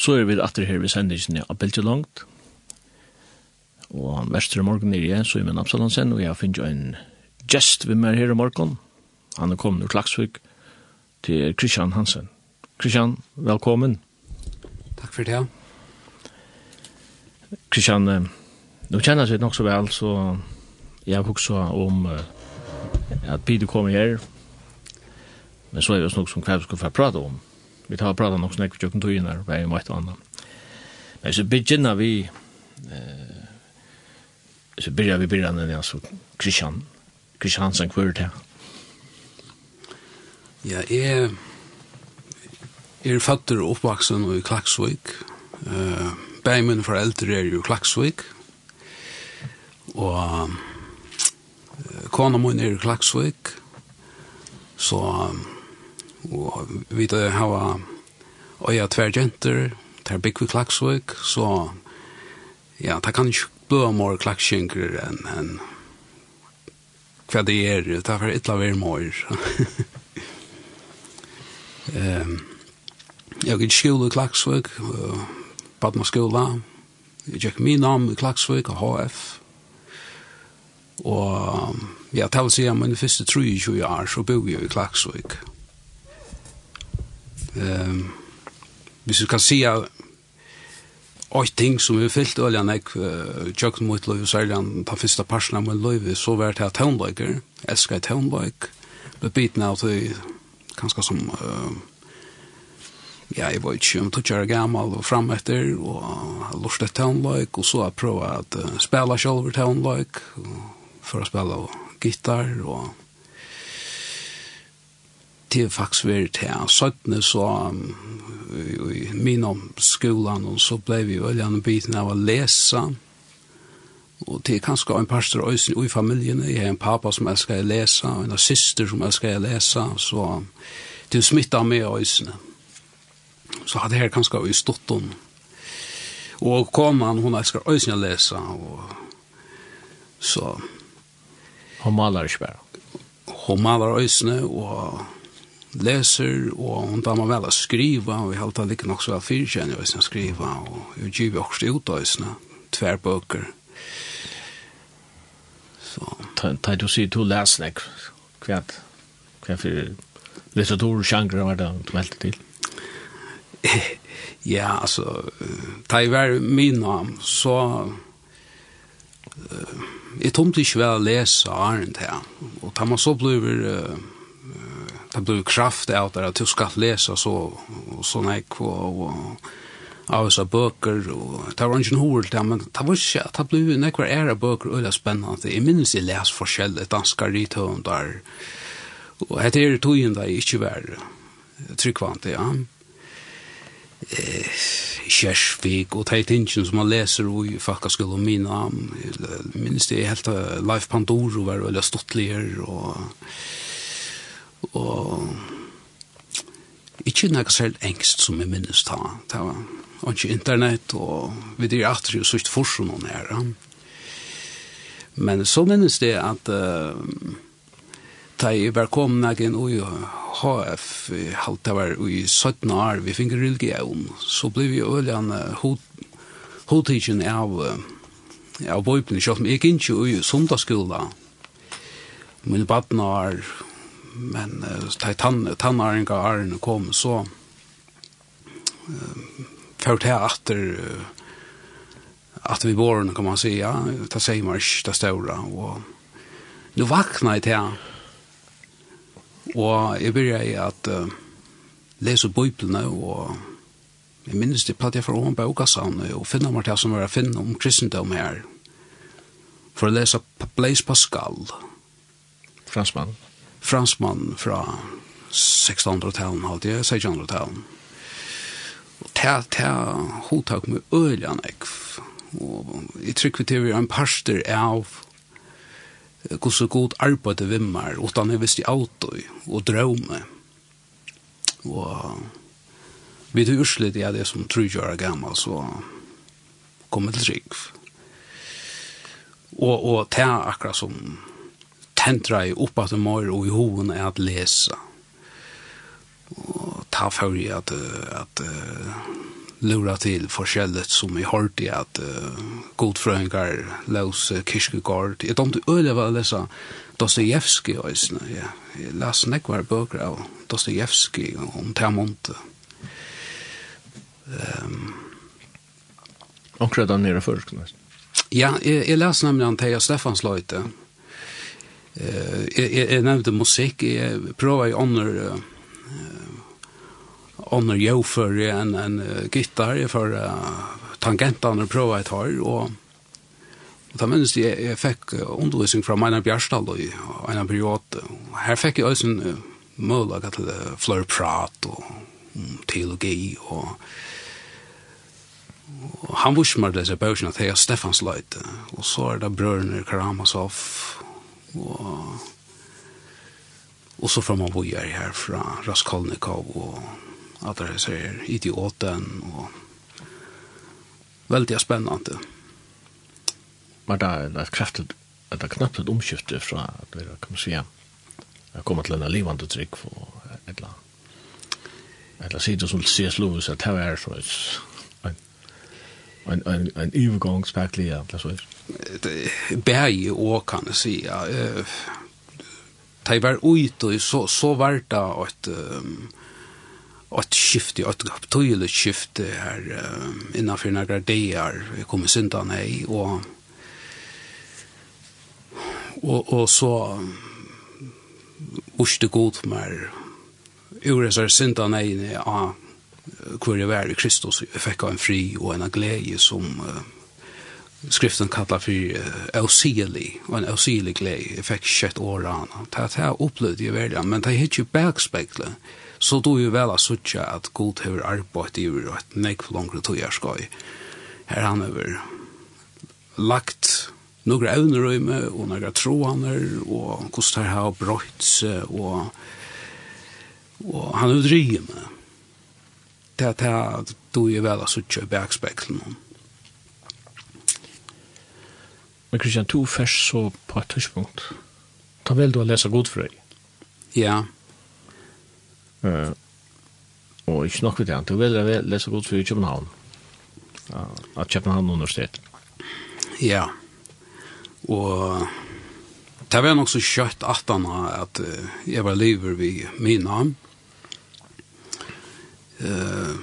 Så er vi atter her ved sendingen av Bilge Langt. Og vestre morgen er jeg, så er min Absalonsen, og jeg finner en gest ved meg her i morgen. Han er kommet ur Klagsvik til Christian Hansen. Christian, velkommen. Takk for det. Christian, nå kjenner jeg seg nok så vel, så jeg har også om at Peter kommer her, men så er det nok som hva vi skal få prate om vi tar prata nok snakk vi jokken tøyen her, vi er møyt og. Men så begynner vi, eh, så begynner vi begynner den, altså, Christian Kristian, Kristiansen kvart her. Ja, jeg, jeg er fatter og oppvaksen i Klaksvik. Uh, Begge mine foreldre er jo Klaksvik. Og uh, kona min er i Klaksvik. Så... Um, Og vi har øya tvergjenter, der bygg vi klaksvøk, så ja, det kan ikke bli mer klakskjenker enn en, hva det er, det er for et eller annet mer. um, jeg gikk skole i Klaksvøk, uh, Badma skola, jeg gikk min navn i Klaksvøk og HF, og ja, til å si at min første 23 år så bor jeg i Klaksvøk. Ehm hvis vi kan se Och ting som vi fyllt oljan ek uh, tjökt mot löv säljan ta första parslan med löv så var det tonböcker älskar tonböck men biten av det ganska som uh, ja jag var ju om touchar gammal och fram efter och lust att tonböck och så har att prova att uh, spela själv tonböck för att spela gitar och det er faktisk vært her. Søttene så, um, i min om skolan, og så ble vi veldig en biten av å lese, og til kanskje en pastor øysen i familien, jeg har en pappa som elsker å lese, og en syster som elsker å lese, så det er smittet med øysen. Så hadde jeg kanskje i stått om. Og konan, hun elsker øysen å lese, og så... Hun maler ikke bare. Hun maler øysen, og leser, og hun damer vel å skrive, og vi halte like nok så vel fyrkjennig å skriva, og vi giver også ut av oss, tverbøker. Så. Da du sier to leser deg, hva er for litteratur og sjanger var det du meldte til? Ja, altså, da jeg var min navn, så Uh, jeg tomte ikke vel å lese Arendt her, og da man så blir uh, det blir kraft av det, at du skal lese så, og sånn ekk, og, og av disse bøker, og det var ikke noe ord til, men det var ikke, det ble nekvar ære bøker, og det er spennende. Jeg minnes jeg les forskjellig danske rithøvndar, og det er togjen da jeg ikke var tryggvant, ja. Eh, Kjersvik og de tingene som man leser i fakkaskole og mina, minnes det er helt Leif Pandoro var veldig stortligere, og og ikke noe selv engst som jeg minnes ta. Det var ikke internett, og vi dyr alltid jo sørst for sånn noen her. Men så minnes det at uh, da jeg var kom inn i HF, halvt det var i 17 år, vi fikk religion, så ble vi øljan hodtidgen av av bøypen, selv om jeg gikk ikke i sundagsskolen, mine badnar, men uh, tann tannaringa arn kom så uh, fort här efter uh, att vi born kan man säga ta sig mars ta stora och nu vaknar det här och jag började att uh, läsa bibeln och Jeg minnes det platt jeg fra oven bøkassene og finner meg til som var finne om kristendom her for å lese Blaise Pascal. Fransmann fransmann fra 1600-talen, halte jeg, 1600-talen. Og ta, ta, hodtak med øljan, jeg. Og jeg trykker til vi er en parster av hvordan god arbeid vimmer, og den er vist i autoi, og drømme. Og vi tog urslit, i det som tryggjør er gammal, så kommer til trygg. Og, og ta akkurat som tentra i oppa til mor og i hoven er at lesa. Og ta for i at, at uh, lura til forskjellet som i hård i at uh, godfrøyngar laus uh, kirkegård. Jeg domte øyelig var å lesa Dostoyevsky òsne. Ja. Jeg las nekvar bøker av Dostoyevsky om Tamonte. Um, Akkurat han nere først, Ja, jeg, jeg las nemlig han Teia Stefans løyte. Eh jag jag nämnde musik jag provar ju annor andra jo för en en gitarr för uh, och prova ett har och da minnes jeg, jeg fikk undervisning fra Meina Bjørstall i en period. Her fikk jeg også en mulighet til flere prat og teologi. Og, og han visste meg disse bøkene til Stefans Løyte. Og så er det brødene Karamasov og og så får man bojer her fra Raskolnikov og at det ser idioten og veldig spennende. Var det et kraftigt det knappt et omskifte fra at vi kan si jeg kommer til en livande trygg trick för ett land. Eller sidor som C.S. Lewis at det er så en en en övergångsfärdlig ja det så berg och kan jag säga eh ta var ut och så så vart det att att skifte att tydliga skifte här innanför några dagar vi kommer synda nej och och och så Ushte god mer. Ures så synda nej ja, hvor jeg var i Kristus, jeg fikk en fri og en glede som uh, skriften kallar for uh, ausili, og en ausili glede, jeg fikk kjett årene. Det er opplevd i verden, men det er ikke bakspeklet. Så då ju väl att söka att god har arbetat i ur ett nek för långt tog jag skoj. Här han över lagt några ögonröjme och några tråaner och kostar här bröjts och, och han har utrymme. Mm det det då är väl så tjö backspegeln. Men Christian, du färs så på ett tidspunkt. Ta väl du att läsa god för dig? Ja. Uh, och inte nog vid det, du vill läsa god för dig i Köpenhamn. Uh, av Köpenhamn universitet. Ja. Och det var nok så kjøtt at han at uh, jag var lever ved min navn eh,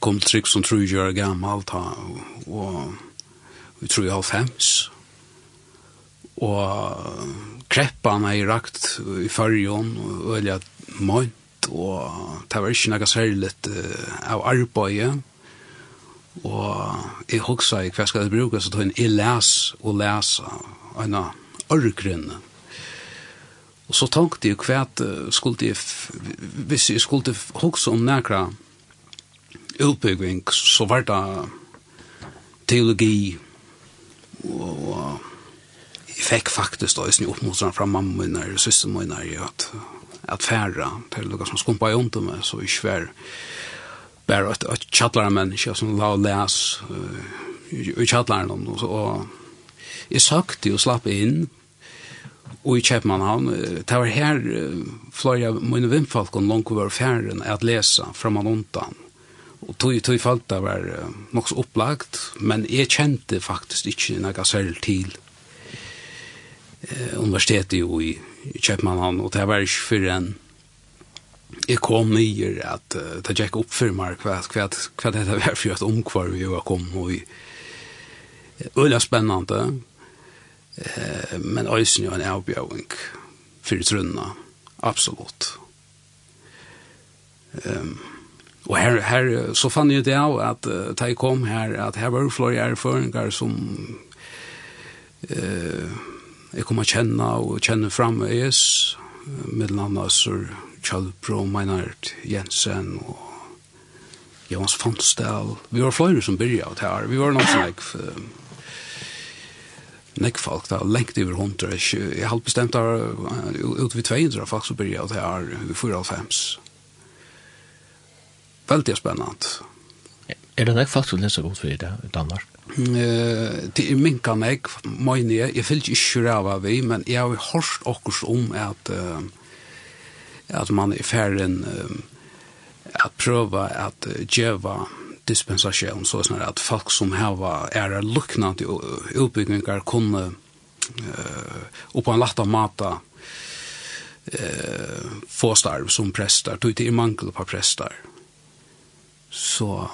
kom til trygg som tror jeg gjør gammelt, og, og vi tror jeg fems og kreppan er rakt i fargen, og øye mønt, og det var ikke noe særlig uh, av arbeidet, og jeg husker hva skal jeg bruke, så tog jeg les og lese en av. Og så tenkte jeg hva skulle jeg, hvis jeg skulle huske om nærkere utbygging, så var det teologi, og jeg fikk faktisk da, jeg snitt opp mot sånn fra mamma min og søster min, at, at færre til noe som skumpa i ånden med, så ikke vær bare et, et kjattlære menneske som la og les uh, i kjattlæren, og, og jeg sakte og slapp inn, og i Kjepmannhavn, det var her flere av mine vindfalkene langt over ferien at lese fra man undan. Og tog, tog falt det var nok så opplagt, men jeg kjente faktisk ikke noe selv til eh, universitetet jo i, i Kjepmanhavn, og det var ikke for en jeg kom nye at uh, det gikk opp for meg hva, hva, hva det var for et omkvar vi var kom og i Øyla spennende, eh, men øysen jo en avbjøving for trunna, absolutt. Um, og her, her, så fann jeg det av at uh, da jeg kom her, at her var flere erføringer som uh, jeg kom å kjenne og kjenne fram med Jesus, mellom annet så Kjallbro, Meinert, Jensen og Jans Fonsdal. Vi var flere som byrja av det her. Vi var noen som nekk folk, det er lengt over hundre, jeg har bestemt der, ut vid 200 folk som byrja, jeg det her, vi får av fems. Veldig spennant. Er det nekk folk som leser godt for det i Danmark? Eh, det er minka nekk, mine, jeg jeg fyllt ikke ræva vi, men jeg har hørt okkurs om at, uh, at man er ferdig uh, at prøva at uh, djeva uh, dispensasjon, så sånn at folk som har er luknande utbyggingar kunne uh, og på en latta mata uh, få starv som prestar, tog til i mangel på prestar. Så,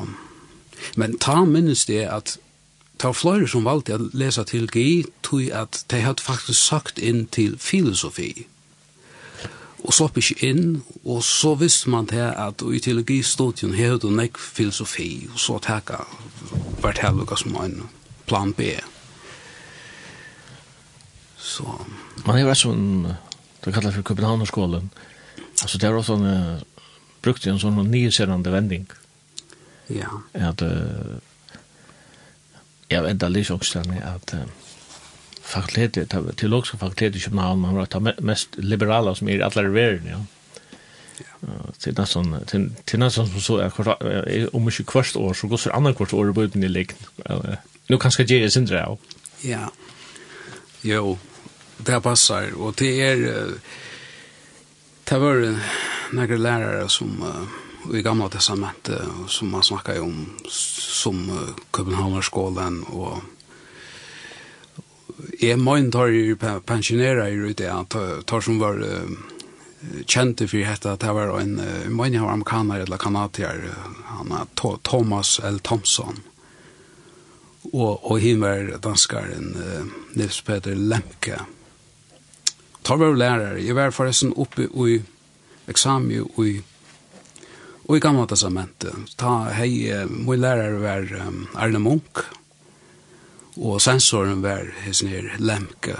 men ta minnes det at ta fløyre som valgte å lesa til GI, tog at de hadde faktisk sagt inn til filosofi og slapp ikke inn, og så visste man til at i teologistudien hadde du nekk filosofi, og så takka hvert helvete som en plan B. Så... Man har vært sånn, det kallar for Københavnerskolen, altså det er også en, uh, brukt en sånn nyserande vending. Ja. At, uh, jeg vet aldri også at uh, fakultetet, teologiska fakultetet i København, man var det mest liberala som är i alla världen, ja. Till nästan, till, till nesten som så är om inte kvart år, så går det andra kvart år i bøyden i likt. Nu kanske jag gjøre sin drev. Ja, jo, det passar, och det är, det var noen lærere som, i gamla testamentet, som man snackar om, som Köpenhamnarskolan och jeg mån tar jo pensjonera i rute, tar som var kjente for dette, at det var en mån av amerikaner eller kanadier, han er Thomas L. Thompson. Og, og hin var danskaren Nils Peter Lemke. Tar var lærere, jeg var forresten oppe i eksamen i Og i gamla testamentet, ta hei, min lærare var um, Arne Munk, Og sensoren var hans nere Lemke.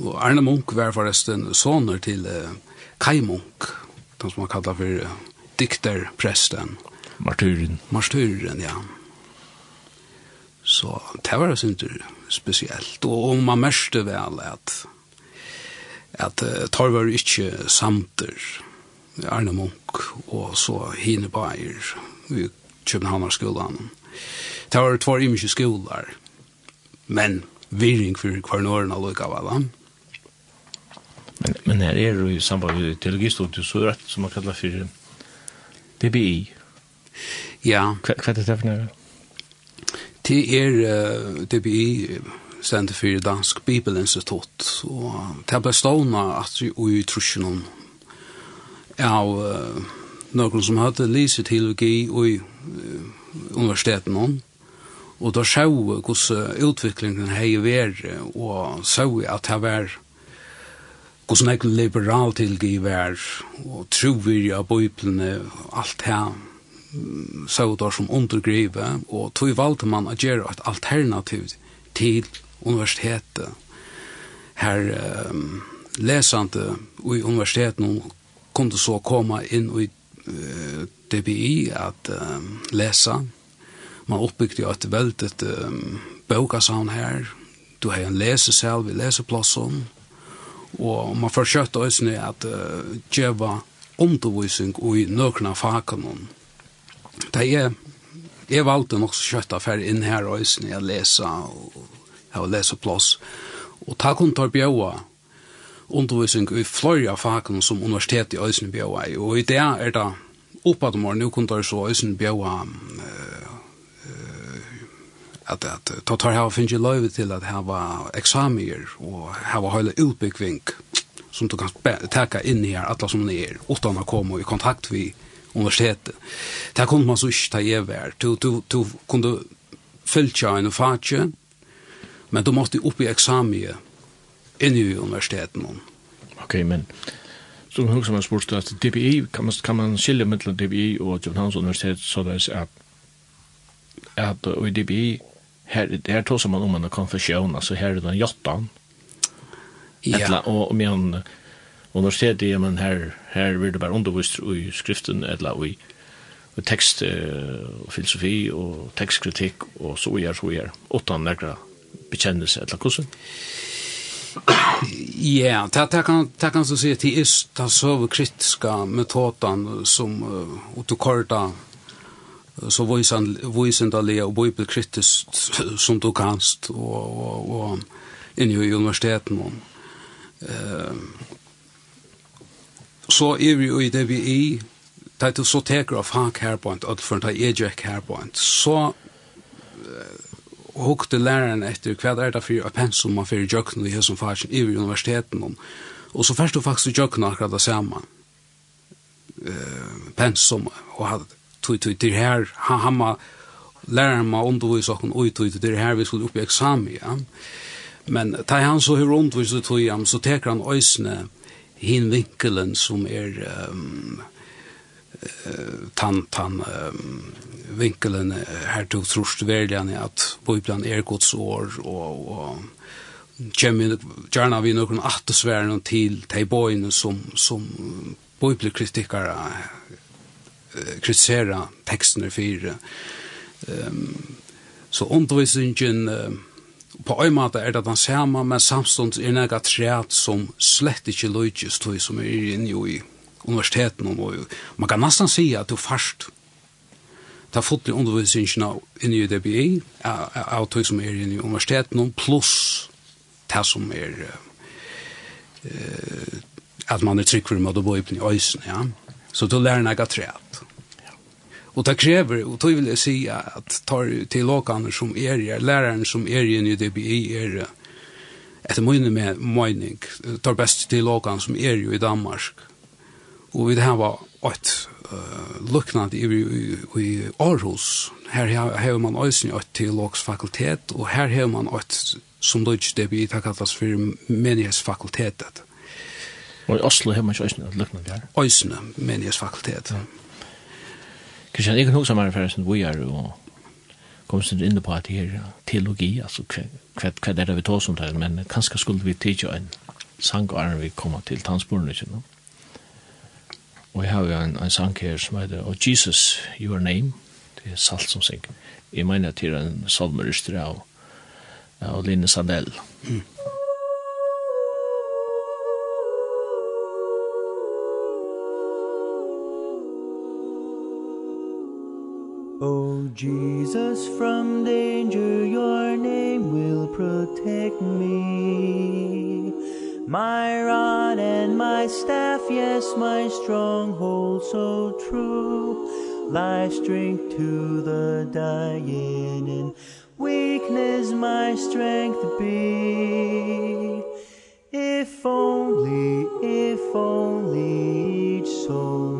Og Arne Munk var forresten soner til uh, Kai Munk, den som man kallar for uh, dikterpresten. Martyren. Martyren, ja. Så det var sin tur spesielt. Og, og man mørste vel at, at uh, tar var ikke samter Arne Munk og så Hine Bayer i Københavnerskolen. Det var två imiske skolar. Men virring för kvar några lukar va. Men men här är det ju samband med teologistudiet så rätt som man kallar för BBI. Ja. Vad är det för något? Det är uh, DBI stendet for Dansk Bibelinstitutt, Og det ble stående at vi i trusjonen av uh, noen som hadde lyset teologi i uh, universiteten og da sjå hvordan utviklingen hei vært, og sjå at det var hvordan jeg liberal tilgi vær, og trover av bøyplene, alt her, sjå da som undergrive, og tog valgte man å gjøre et alternativ til universitetet. Her um, lesende i universiteten kunde så komme inn i uh, DBI at um, lesa, man uppbyggde jo et veldig um, bøkasavn her. Du har en lesesel ved leseplassen. Og man forsøkte også nu at uh, djeva undervisning i nøkna fakken. Det er, jeg valgte nok så kjøtt affær inn her også når jeg leser og har leseplass. Og ta kun tar bjøa undervisning i fløyre fakken som universitetet i Øysen bjøa i. Og i det er det oppe at man nå kun tar så Øysen bjøa uh, at at ta tar hava finnje løyve til at hava eksamier og hava heile utbyggving som du kan taka inn her alla som ni er utan å komme i kontakt vi universitetet. Det kunde man så ikke ta gjever. Du, du, du kunde fylkja en fatje, men du måtte opp i eksamiet inn i universiteten. Ok, men så hun som har spurt at DPI, kan man, kan man skilje mellom DPI og Johannes universitet så det er at at i DPI her, her tog man om en konfession, alltså här är den jottan. Ja. Etla, og, og med en universitet, ja, men här här vill det bara undervist i skriften, eller i, och text och filosofi, och textkritik och så vidare så gjør, åttan några bekännelse eller hvordan? Ja, det här kan, det kan så säga till just den sovkritiska metoden som uh, återkorta så voisan voisendalia og bibelkritiskt som du kanst og og og inne i universiteten og eh så er vi i det vi i. Det så teker av fag her på at for ta ejek her på så hukte læreren etter hva er det for pensum man fyrir jøkken i hesson farsen i universiteten og så først du faktisk jøkken akkurat det samme pensum og hadde tui tui til her han hamma lærer ma undervis og kun oi tui til her vi skulle opp i eksamen ja men ta han så hur undervis tog am så teker han ösne hin vinkelen som er um, tan tan um, vinkelen her tog trust verligen at bibeln er Guds år og, og kjemmer gjerne vi noen atesværene til de bøyene som, som bibelkritikkere kritisera tekstene for um, så undervisningen uh, på en måte er det den samme, men samstånd er nega træt som slett ikke løyges tog som er inne i universiteten. Og man kan nesten si at du først tar fått i undervisningen inne i DBI av tog som er inne i universiteten, pluss det som er uh, at man er trygg for å bo i øysen, ja. Så du lærer nega træt. Och det kräver, och då vill jag säga att tar till åkarna som är er, läraren som är er i DBI är etter min med mening, tar best till åkarna som är ju i Danmark. Och vi det här var ett uh, luknande i, i, i Aarhus. Här har man också ett teologsfakultet och här har man ett som Deutsch DBI det kallas för menighetsfakultetet. Og i Oslo har man ikke också ett luknande här. Ösne, menighetsfakultet. Ja. Kristian, jeg kan huske meg for en vi er og kom sin inn på at det er teologi, altså hva er det vi tar som det, men kanskje skulle vi tidsa en sang og vi kommer til tannsporen, ikke no? Og jeg har jo en, en sang her som heter Oh Jesus, your name. Det er salt som syng. Jeg mener at det er en salmerister av, av Line Sandell. Mm. O Jesus from danger your name will protect me. My rod and my staff yes my stronghold so true. Life strength to the dying in weakness my strength be. If only if only each soul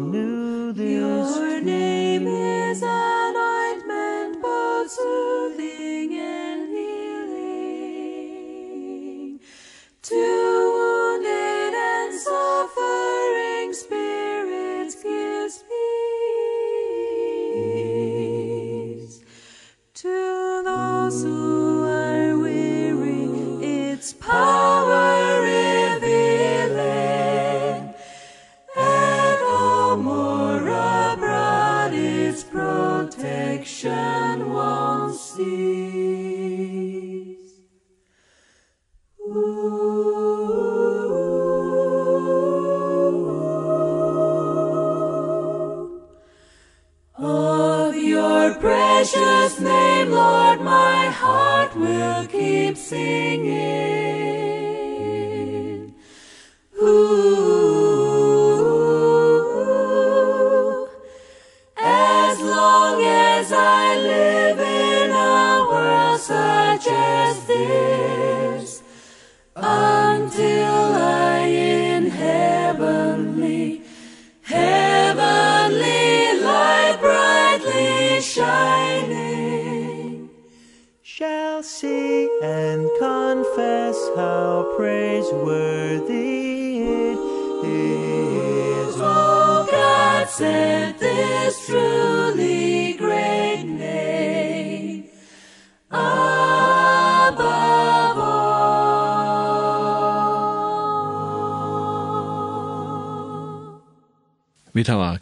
soothing and healing to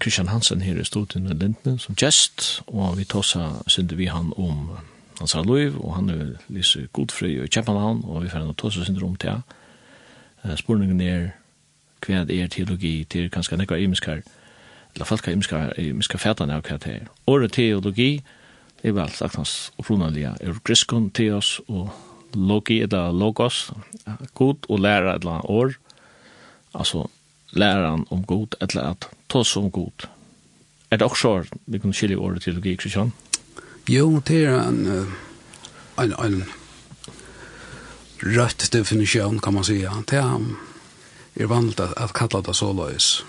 Christian Hansen her i studien i Lindne som gest, og vi tåsa synder vi han om hans har lov, og han er lyse godfri og i Kjempenhavn, og vi ferdig tåsa synder om til Spurningen er hva er teologi, det kanskje nekva imiskar, eller falka imiskar, imiskar fætane av hva det er. Året teologi er vel sagtans opprunalega er griskon teos og logi eller logos, god og læra eller år, altså læran om god eller at tås om god. Er det også vi kunne skilje året teologi, Kristian? Jo, det er en, en, en rødt definisjon, kan man säga. Det er, er vanligt at, at kalla det så løs.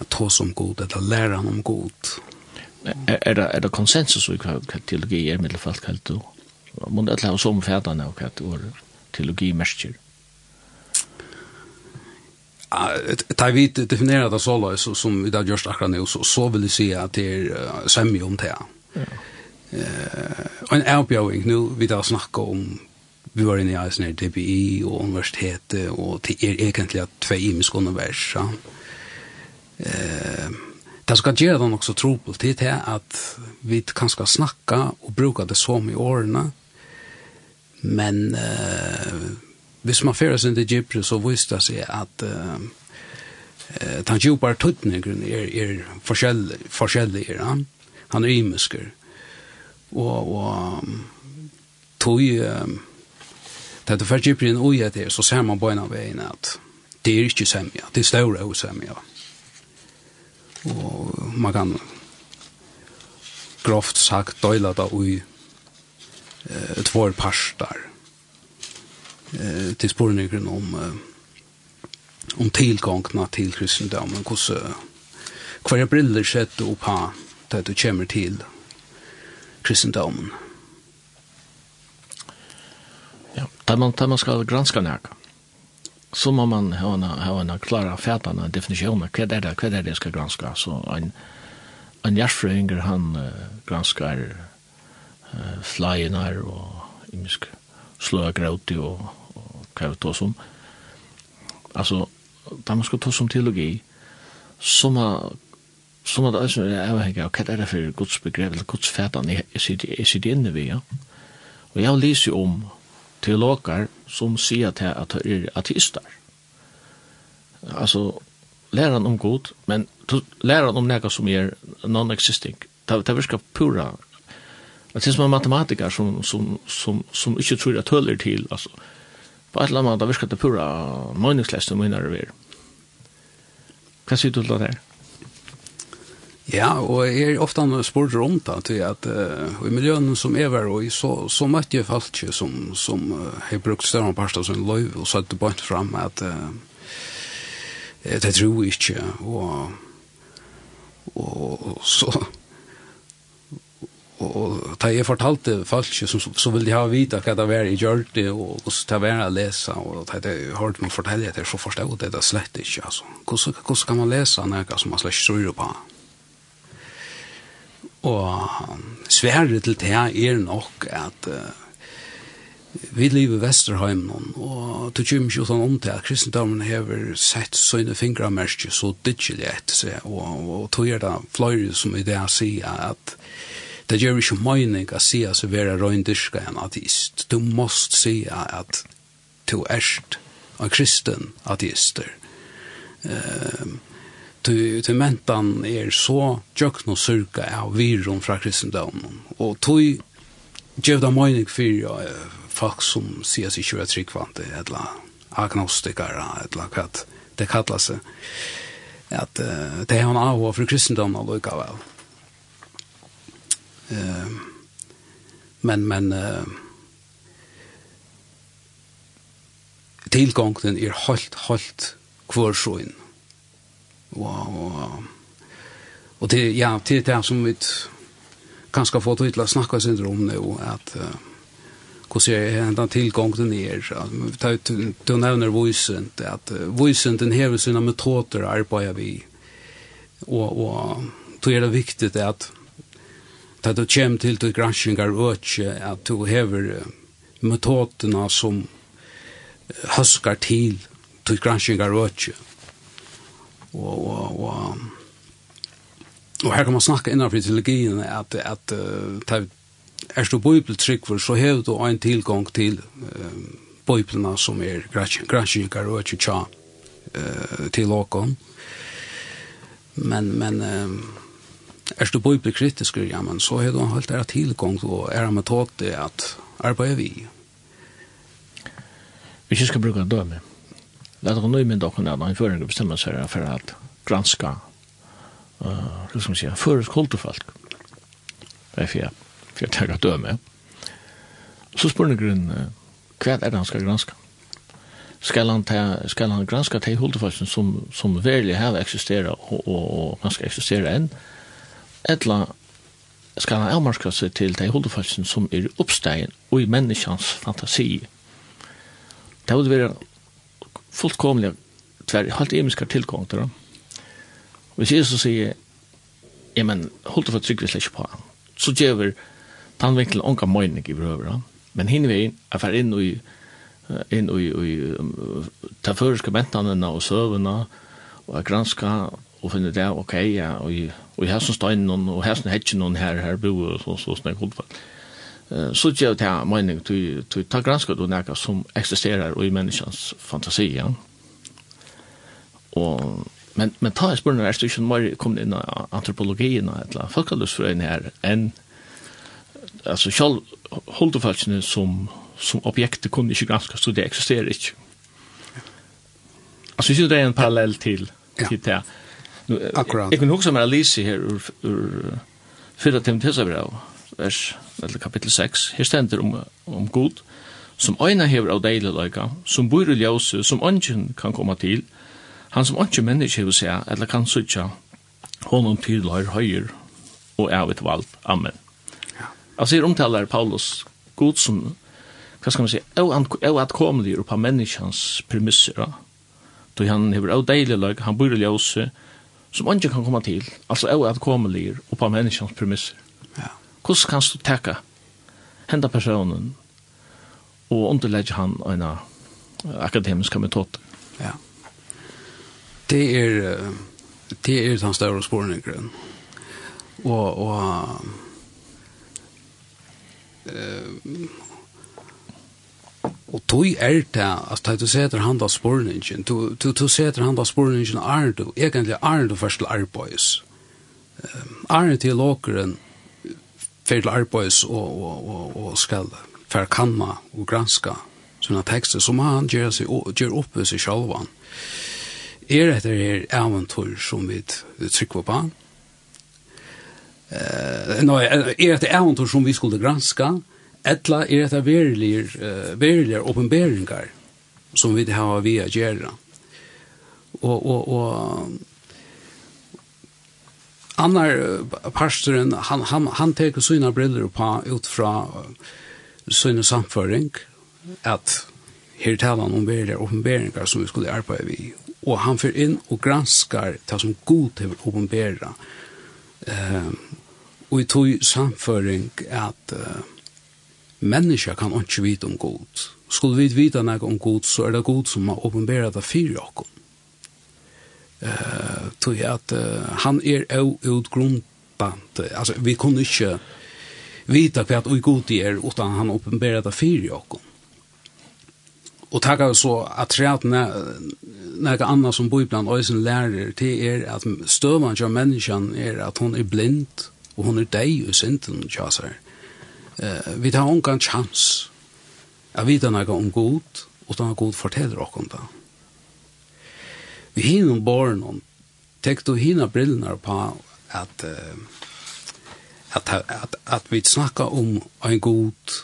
At ta som god, eller lære han om god. Er, er, det, er det konsensus i hva teologi er, middelfalt kallt du? Må det alle ha som fædane og hva teologi merker? ta vi definierar det så så som vi där just akkurat nu så så vill jag se att det är sämre om det. Eh en outgoing nu vi där snacka om vi var inne i Eisner DPI och universitetet och det är egentligen två imiska univers. Eh Det ska göra dem också på till det att vi kan ska snacka och bruka det som i åren. Men eh hvis man fører sin til Gipri, så visste det seg at uh, uh, den djupare tøtningen er, er forskjellig, forskjellig ja? han er imesker. Og, og tog, uh, det er for Gipri en uge til, så ser man på en av veien at det er ikke semja, det er større hos semja. Og man kan grovt sagt døyla det ui uh, tvår parstar eh, till spårningen om, eh, om tilgångene til hur så kvar er briller sett opp her til du kommer til kristendomen? Ja, där man, där man ska granska nærke, så må man ha en, ha en klara fætende definition av vad er det, hva er det ska granska. Så en, en hjertfrøynger, han uh, granskar uh, flyenar og imisk sløa gråti og hva vi tås om. Altså, da man skal tås som teologi, så må så må det også være avhengig av hva er det for Guds begrep, eller Guds fætan jeg, sitter inne ved, ja. Og jeg leser om teologer som sier til at de er ateister. Altså, lærer om god, men lærer om noe som er non-existing. Det, er virker pura. Det er som en matematiker som, som, som, som ikke tror at høler til, altså, på et eller annet måte virker det pura meningsløst som minner vi er. Hva sier du til det her? Ja, og jeg er ofte spurt rundt da, til at uh, i miljøen som jeg var og så, så møtte jeg folk som, som uh, har brukt større parter som løy, og så hadde bønt bare frem at uh, det tror jeg ikke, og, og så Og, og da jeg fortalte folk som, så ville de ha vite hva det var i gjørte, og hvordan det var å lese, og da jeg hørte meg fortelle det, så forstod det det slett ikke, altså. Hvordan, hvordan kan man lese noe som man slett tror på? Og sværet til det er nok at uh, vi lever i Vesterheim og til kommer ikke sånn om til at kristendommen har sett sånne fingermerker så dittelig etter seg, og, og tog er det flere som i det sier at uh, det gjør ikke mening å si at vi er røyndirska en ateist. Du måst si at du erst en kristen ateister. Uh, du, du mentan er så tjøkken og surka av virum fra kristendomen. Og du gjør det mening for uh, folk som sier seg ikke er tryggvante, eller agnostikere, eller hva det kallar seg. At uh, det er en av for kristendomen og lukka vel. Eh, men men eh, tilgångten är helt, helt kvar Wow, wow. Og det, ja, det är det som vi kanskje har fått til å snakke om nå, at uh, hvordan er enda tilgångten ut Du nevner voisent, att uh, voisenten hever sina metoder arbetar vi. Og, og det er det viktig at da du kommer til til granskingar øke, at du hever metodene som huskar til til granskingar øke. Og, og, og, og her kan man snakka innenfor teologien at, at uh, er du bibeltrykver, så hever du en tilgang til uh, bøyplene som er granskingar og tja uh, til åkon Men, men, uh, er du bibelkritisk, ja, men så har du holdt helt tilgang og er en metode at arbeider vi. Vi ikke skal bruke en døme. Det er noe med dere når en føring bestemmer seg for at granska uh, liksom sier, føres kulturfolk. Det er for jeg, for jeg tar døme. Så spør dere grunn, hva er det han skal granska? Skal han, ta, skal han granska de kulturfolk som, som verlig har eksisteret og, og, og, og ganske eksisterer enn? etla skal han avmarska seg til de holdefalsen som er uppstegen og i menneskjans fantasi. Det vil være fullkomlig tver halt emiskar tilgang til det. Hvis Jesus sier, ja, men holdt for trygg vi slett på han, så gjør tannvinkel onka møyning i brøver Men hinner vi inn, er fer inn i inn i, i ta føreske mentanene og søvene og granska og finne det, ok, ja, og og i som steinen og hæsen hetjen og her, her bo og så, så snakk holdfall. Så gjør ta her mening, du ta granska du nekka som eksisterer i menneskens fantasi, ja. Og, men, men ta i spørsmål, er du ikke mer kommet inn i antropologien og et eller folkalusfrøyene her, enn alltså själv hålltofalsne som som objektet kunde inte granska så det existerar inte. Alltså syns det är en parallell till till det. Akkurat. Jeg kunne huske meg Alice her ur, ur fyrra Timothesabrav, vers, eller kapittel 6. Her stender om, om god, som øyne hever av deilig som bor i ljøse, som ønsken kan komme til, han som ønsken menneske hever seg, eller kan sutja, honom til løyr høyr, og er av valgt. Amen. Ja. Altså her omtaler Paulus god som, hva skal man si, er atkomelig på menneskens premisser, da. han hever av deilig han bor i ljøse, som ikke kan komme til, altså er at komme lir og på menneskens premisser. Ja. Hvordan kan du takke henda personen og underlegge han en akademisk metod? Ja. Det er det er den større spårningren. Og, og eh Og tog er det, altså, du setter hand av spårningen, du, du, du setter hand av spårningen er du, egentlig er du først til arbeids. Um, er til åkeren, fer til arbeids og, og, og, og skal fer kanna og granska sånne tekster som han gjør, seg, gjør oppe seg sjalvan. Er dette her eventyr som vi trykker på? Uh, no, er dette eventyr som vi skulle granska? Uh, Etla er dette verilige, uh, verilige åpenberingar som vi har vi å gjøre. Og, og, og annar pastoren, han, han, han teker sina briller på ut fra sina samføring, at her talar om verilige åpenberingar som vi skulle arbeide vi. Og han fyrir inn og granskar det som god til åpenbera. Uh, og i tog samføring at uh, menneska kan ikke vite om god. Skulle vi vite noe om god, så er det god som har åpenbæret det for oss. Uh, tog at uh, han er au utgrundbant. Altså, vi kunne ikke vita hva vi god er, utan han åpenbæret det for oss. Og takka så at træt nega anna som biblan øysen lærer til er at støvan av menneskjan er at hon er blind og hon er deg i synden tja seg. Eh, vi tar ongan chans at vita naga om god, och at god forteller okkom det. Vi hinner barn om, tek du hinner brillorna på at, eh, at, at, at, vi snackar om en god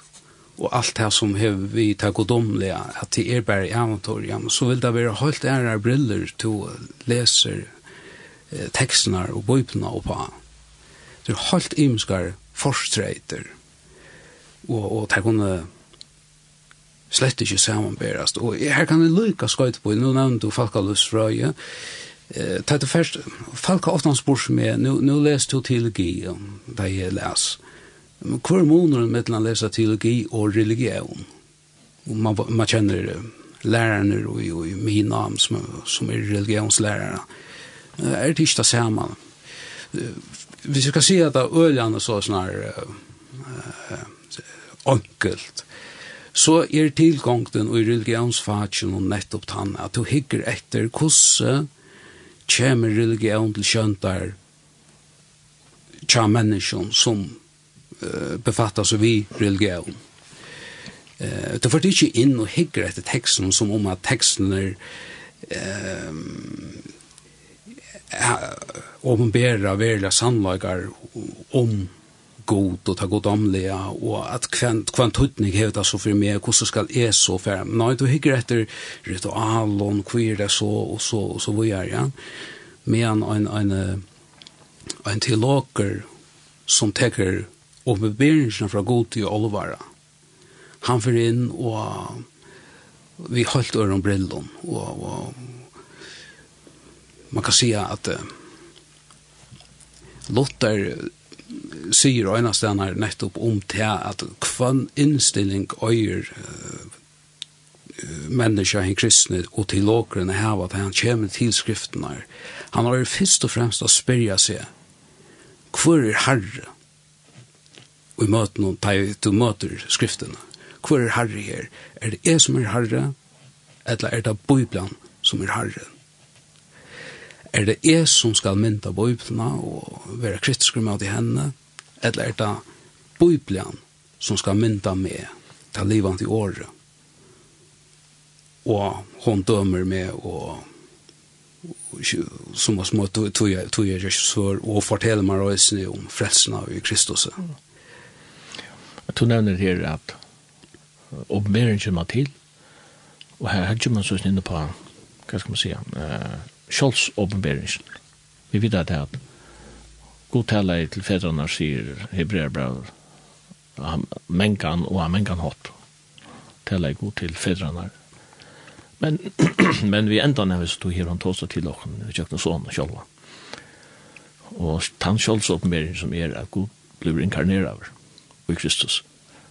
og alt det som hev vi tar godomlige, at det er bare ja, så vil det være helt ære briller til läser eh, tekstene og bøypene og på. Det er helt imenskar forstreiter og, og det kunne slett ikke samanberast. Og her kan jeg lykke skøyt på, nå nevnte du Falkalus Røye, Eh, tað fyrst folk har ofta spurs med, nu nu les du teologi, da jeg les. er måneder mellom å lese teologi og religion? Og man, man kjenner lærerne og, og og min navn som, som er religionslærere. Er det ikke det samme? Hvis jeg kan si at det er øljene så snar uh, enkelt så er tilgångten og religionsfatjen og nettopp tann at du hikker etter hvordan kommer religion til kjøntar tja menneskjon som uh, befattar seg vi religion. Uh, det får ikke inn og hikker etter teksten som om at teksten er uh, åpenbæra verla sannlagar om um, god og ta god omlega og at kvant kvant hutning hevet altså for meg hvordan skal jeg så fer nei du hikker etter ritual og queer det så og så og så vi er ja? Men en en en teologer som teker og bevegelsene fra god til olvara han fer inn og vi holdt øren brillon og, og man kan säga at Lotter sier øyne stenar nettopp om til at kvann innstilling øyer menneska en kristne og til åkrene hava at han kommer til skriftene. Han har først og fremst å spyrja seg hvor er herre? Og i møten noen, du møter skriftene. Hvor er herre her? Er det jeg som er herre? Eller er det Bibelen som er herren? er det jeg som skal mynda bøyblene og være kritisk med i henne, eller er det bøyblene som skal mynda med til livet til året. Og hun dømer med og som var små tog jeg ikke regissør og forteller meg røysene om frelsen av Kristus. Mm. Du nevner her at oppmeringen kommer til, og her kommer man så inne på, hva skal man si, uh, Scholz åpenberings. Vi vet at det er god taler til fedrene sier hebreerbrev mengan og mengan hopp. Taler god til fedrene. Men, men vi enda nevnes to her han tås til åkken, vi kjøkken sånn og. Og tann Scholz åpenbering som er at god blir inkarneret over i Kristus.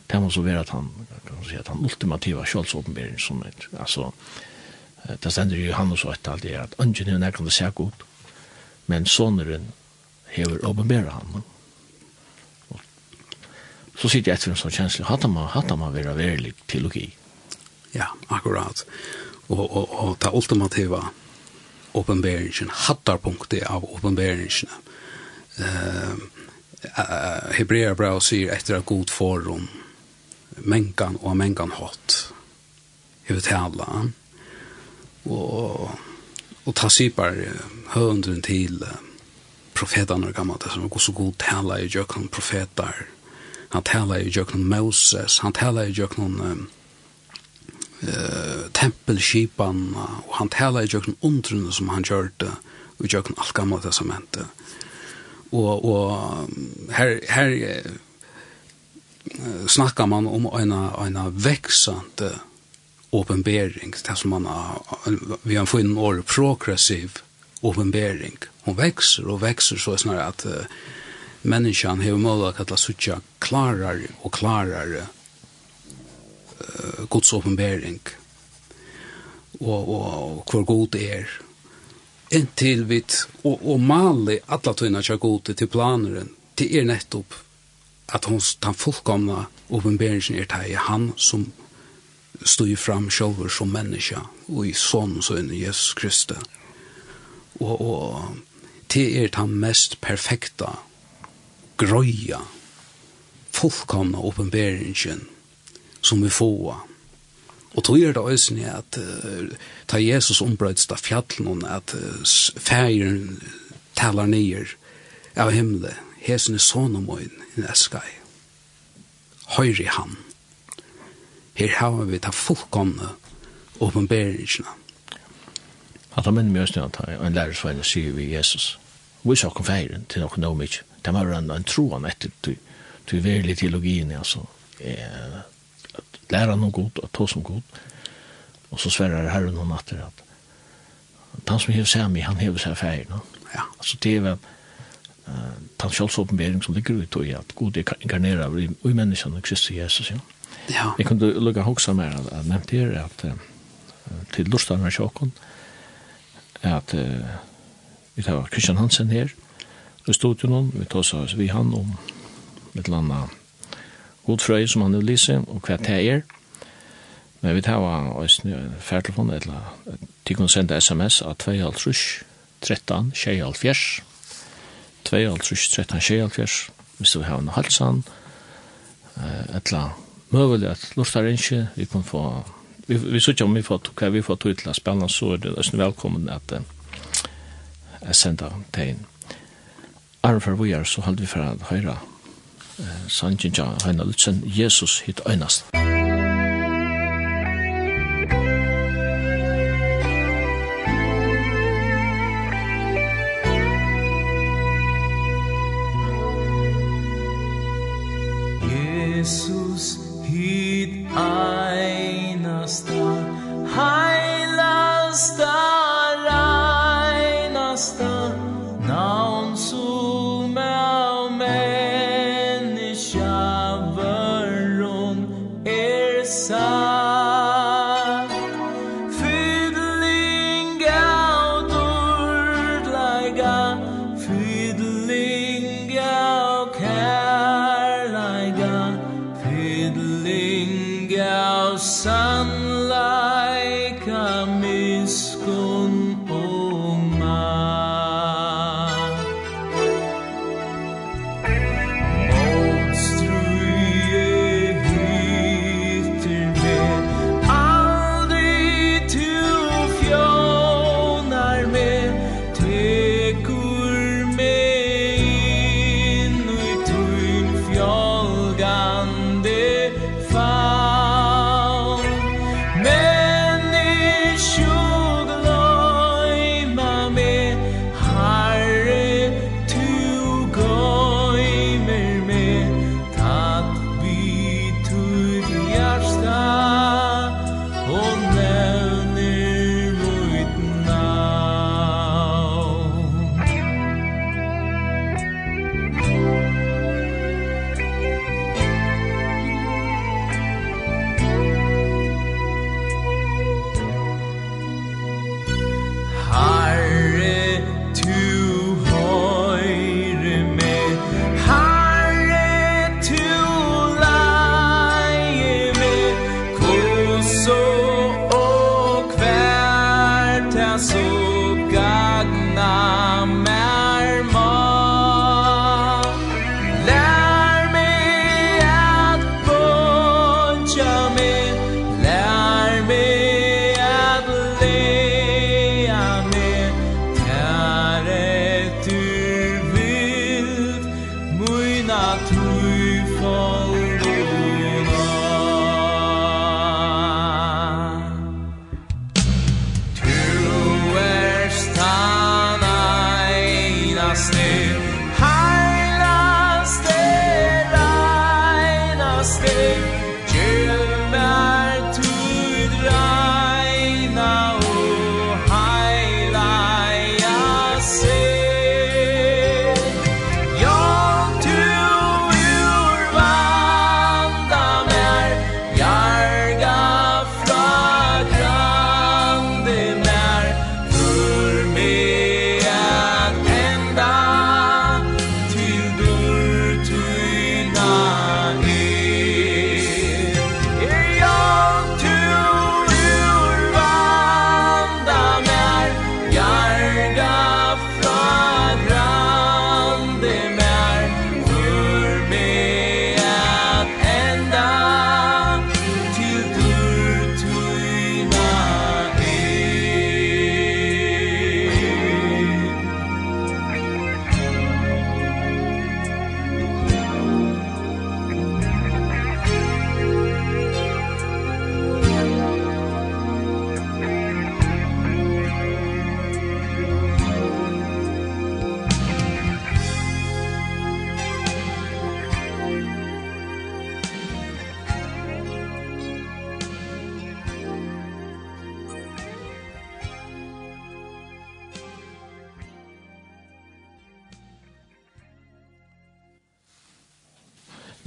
Det må så være at han, kan man si, at han ultimativa Scholz åpenbering som er, altså, det stender jo han og etter alt det, at ungen er nærkende seg god, men soneren hever åpenbæra han. Så sitter jeg etter en sånn kjensle, hatt man, hatt man være verlig teologi. Ja, akkurat. Og, og, og ta ultimativa åpenbæringen, hattarpunktet av åpenbæringen. Uh, uh, Hebrea bra sier etter at god forum, menkan og menkan hatt, hevur tala og, og ta sypar høyndren til profetene og gammelt, som er så god tala i jøkken profetar, han tala i jøkken Moses, han tala i jøkken um, uh, tempelskipan, og han tala i jøkken undrene som han gjør det, i jøkken alt gammelt testamentet. Og, og her, her uh, snakkar man om en, en veksande åpenbering, det som man har, vi har fått en år progressiv åpenbering. Hon växer och växer så snarare att uh, människan har möjlighet att söka klarare och klarare uh, Guds åpenbering och, och, och hur god är inntil vi och, och mali alla tunna kör god till planeren till er nettopp att hon den fullkomna åpenberingen är det han som stod fram själva som människa och i son så in Jesus Kristus. Og, og det er den mest perfekta grøya, fullkomna uppenbarelsen som vi får. Og tog er det også at uh, ta Jesus ombrødst av fjallen at uh, færen talar nyer av himmelen. Hesen er sånn om øyn i neskai. Høyre i han her har vi ta fullkomne åpenberingene. At han minner meg også at en lærersvein sier vi Jesus. Vi sa kom feiren til noen om ikke. De har en, en troen etter til verlig teologien, altså. Eh, at lære noe godt, at ta som godt. Og så sverrer herren og natter at han som hever seg med, han hever seg feiren. Ja. Altså det er vel uh, den sjølsåpenbering som ligger ut i at god inkarnerer i, i menneskene, Kristus Jesus, ja. Ja. Jeg kunne lukke hoksa mer att jag nämnde er att till lustan med at uh, vi tar Christian Hansen her i studion vi tar oss vi han om et eller annet godfrøy som han vil lise og hva det er. Men vi tar oss nu färdtelefon eller till sende sms av 2 13 24 2 13 24 hvis du har en halsan, etla møvelig at lustar ikke, vi kan få, vi, vi sier om vi får, hva vi får tog til spennende, så er det nesten velkommen at jeg sender til inn. Arne for vi er, så holder vi for å høre sangen til Heina Lutzen, Jesus hit øynast. Musikk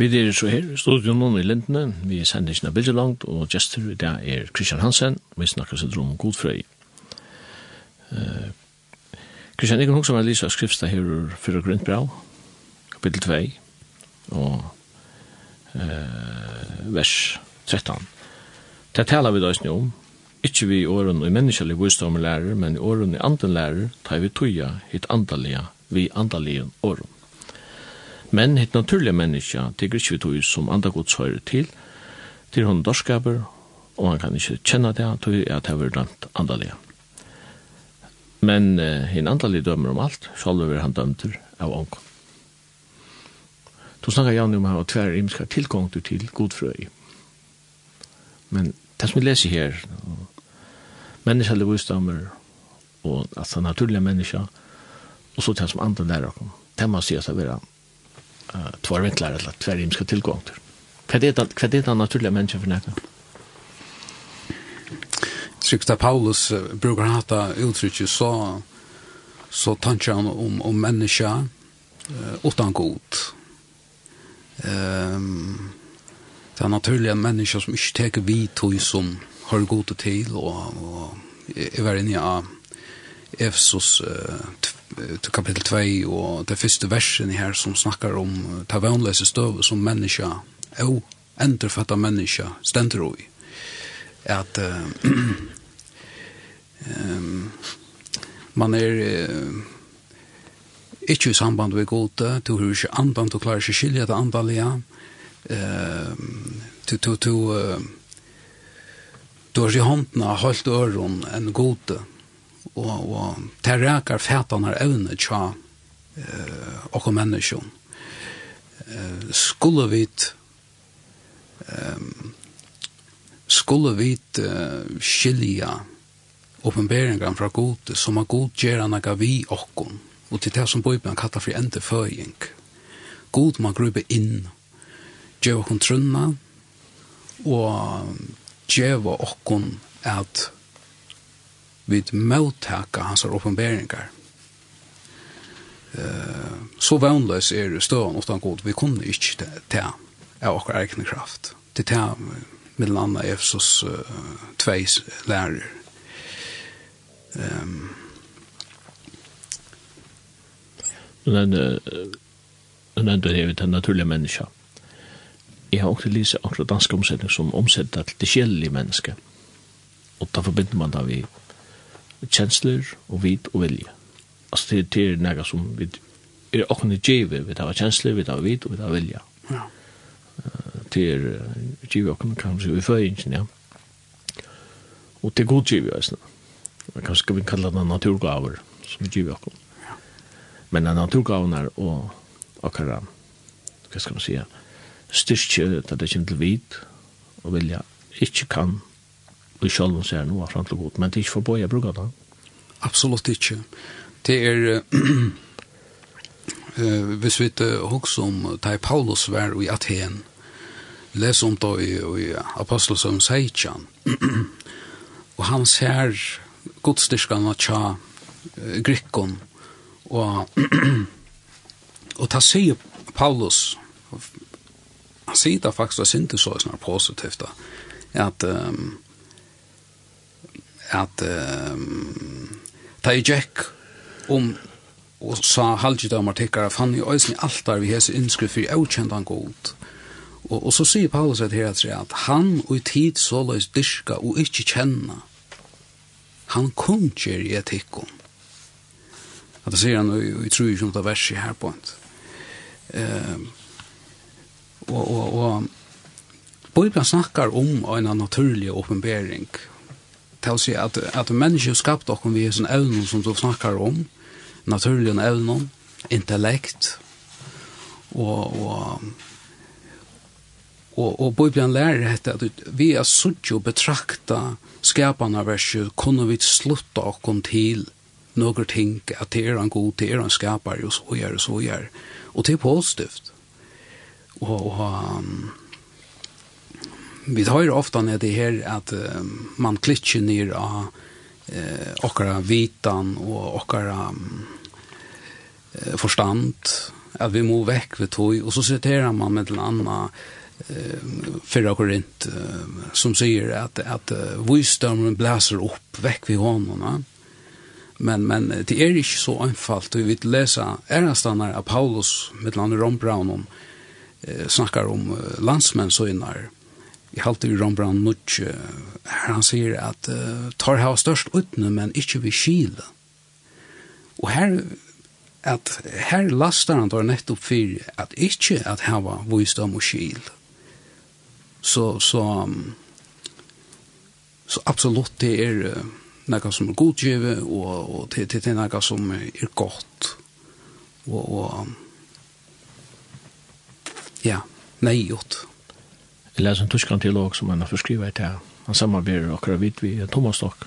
Vi er så her i studion nå i Lindene. Vi sender ikke bilder langt, og gestur i dag er Christian Hansen. Vi snakker seg om godfrøy. Uh, Christian, jeg kan huske meg lise av skrifta her for Grøntbrau, kapittel 2, og uh, vers 13. Det taler vi da ikke om. Ikke vi i åren og i menneskelig visdom lærer, men i åren i anden lærer tar vi tøya hit andalige, vi andalige åren. Men hitt naturlige menneska teker ikke vi tog som andre gods høyre til, til hun dorskaper, og han kan ikke kjenne det, tog at det var dømt andalige. Men uh, hinn andalige dømer om alt, selv er han dømter av ånken. Du snakkar gjerne om her tver imska tilgång til godfrøy. Men det som vi leser her, menneska eller vissdommer, og altså naturlige og så det som andre lærer om, det må sies å være uh, två vinklar eller två rimska tillgångar. Vad er det kvað er det naturliga människan för näka? Skrifta Paulus uh, brukar hata uttrycket så så tanken han om, om människa uh, utan god. Ehm um, det naturliga människa som inte tar vi tog som har gått till och, och jag var inne i Efesos uh, til kapittel 2 og det første versen her som snakkar om ta vanløse støv som menneska og enderfatta menneska stender i at uh, um, man er uh, ikke i samband med gode du har ikke andan, du klarer ikke skilja det andalige uh, du, du, du, uh, du har ikke håndna holdt øron en gode og, og det rækar fætene evne tja eh, og menneskjon. Eh, skulle vi um, skulle vi uh, skilja åpenberingen fra god som er god gjør han ikke vi okkon og til det som Bibelen kallar for endeføying. God må grupe inn gjør okkon trunna og gjør okkon at vid mottaka hans oppenberingar. Uh, så vanløs er det støvn utan god, vi kunne ikke ta av okkar egen kraft. Til ta mellom anna Efesos uh, tveis lærer. Um, Men uh, den enda är vi den naturlige menneska. Jag har också läst akkurat dansk omsättning som omsätter till det kjellige menneske. Och då förbinder man det vi kjensler og vit og vilje. Altså det, det er nega som vi er åkne djeve, vi tar kjensler, vi tar vit og vi tar vilje. Ja. Det er djeve åkne kan vi føyingen, ja. Og det er god djeve, jeg Men Kanskje skal vi kalla det naturgaver, som vi djeve åkne. Ja. Men det er og akkara, hva skal man si, styrkje, det er kjent til vit og vilja, ikke kan i sjølven ser noe fram til godt, men det er ikke for bøye bruker det. Absolutt ikke. Det er, uh, hvis vi ikke husker om det er Paulus vær i Athen, les om det i, i Apostelsøm Seitjan, og han ser godstyrkene tja uh, grikken, og, og ta sier Paulus, han sier det faktisk, det er ikke så positivt da, at um, at um, ta i Jack om og sa halvdjid om artikkara fann i òsni altar vi hese innskri fyrir avkjendan god og, og så sier Paulus at her at han og i tid såleis dyrka og ikkje kjenna han kunnskjer i etikkum at det sier han og i tru i vers i her på um, og og og Bibelen snakkar om en naturlig åpenbering til å si at, at mennesker skapt dere vi er sånn evnen som du snakker om, naturlige evnen, intellekt, og, og, og, og Bibelen lærer dette at vi er sutt og betrakta skapene verset, kunne vi slutta dere til noen ting at det er en god, det er en skapare og så gjør, og så gör. Og det er positivt. Og, og um, vi har ofta när det här att uh, man klitcher ner av eh okkara vitan och okkara um, förstand. Att vi må väck vid tog. Och så citerar man med en annan eh förra korint eh, som säger att att uh, wisdomen blåser upp väck vid honom men men det är inte så enkelt vi vill läsa ärastannar av Paulus med land Rom Brown om eh, snackar om landsmän så innar i halte i Rombrand Nutje, her han sier at uh, tar hava størst utne, men ikkje vi skile. Og her, at, her lastar han tar nettopp for at ikkje at hava visdom og skil. Så, så, så absolutt det er noe som er godgjeve, og, og det, det er noe som er godt. Og, og ja, nei gjort. Jeg leser en tyskland også, som han har forskrivet til. Han samarbeider akkurat vidt vi Thomas Stock.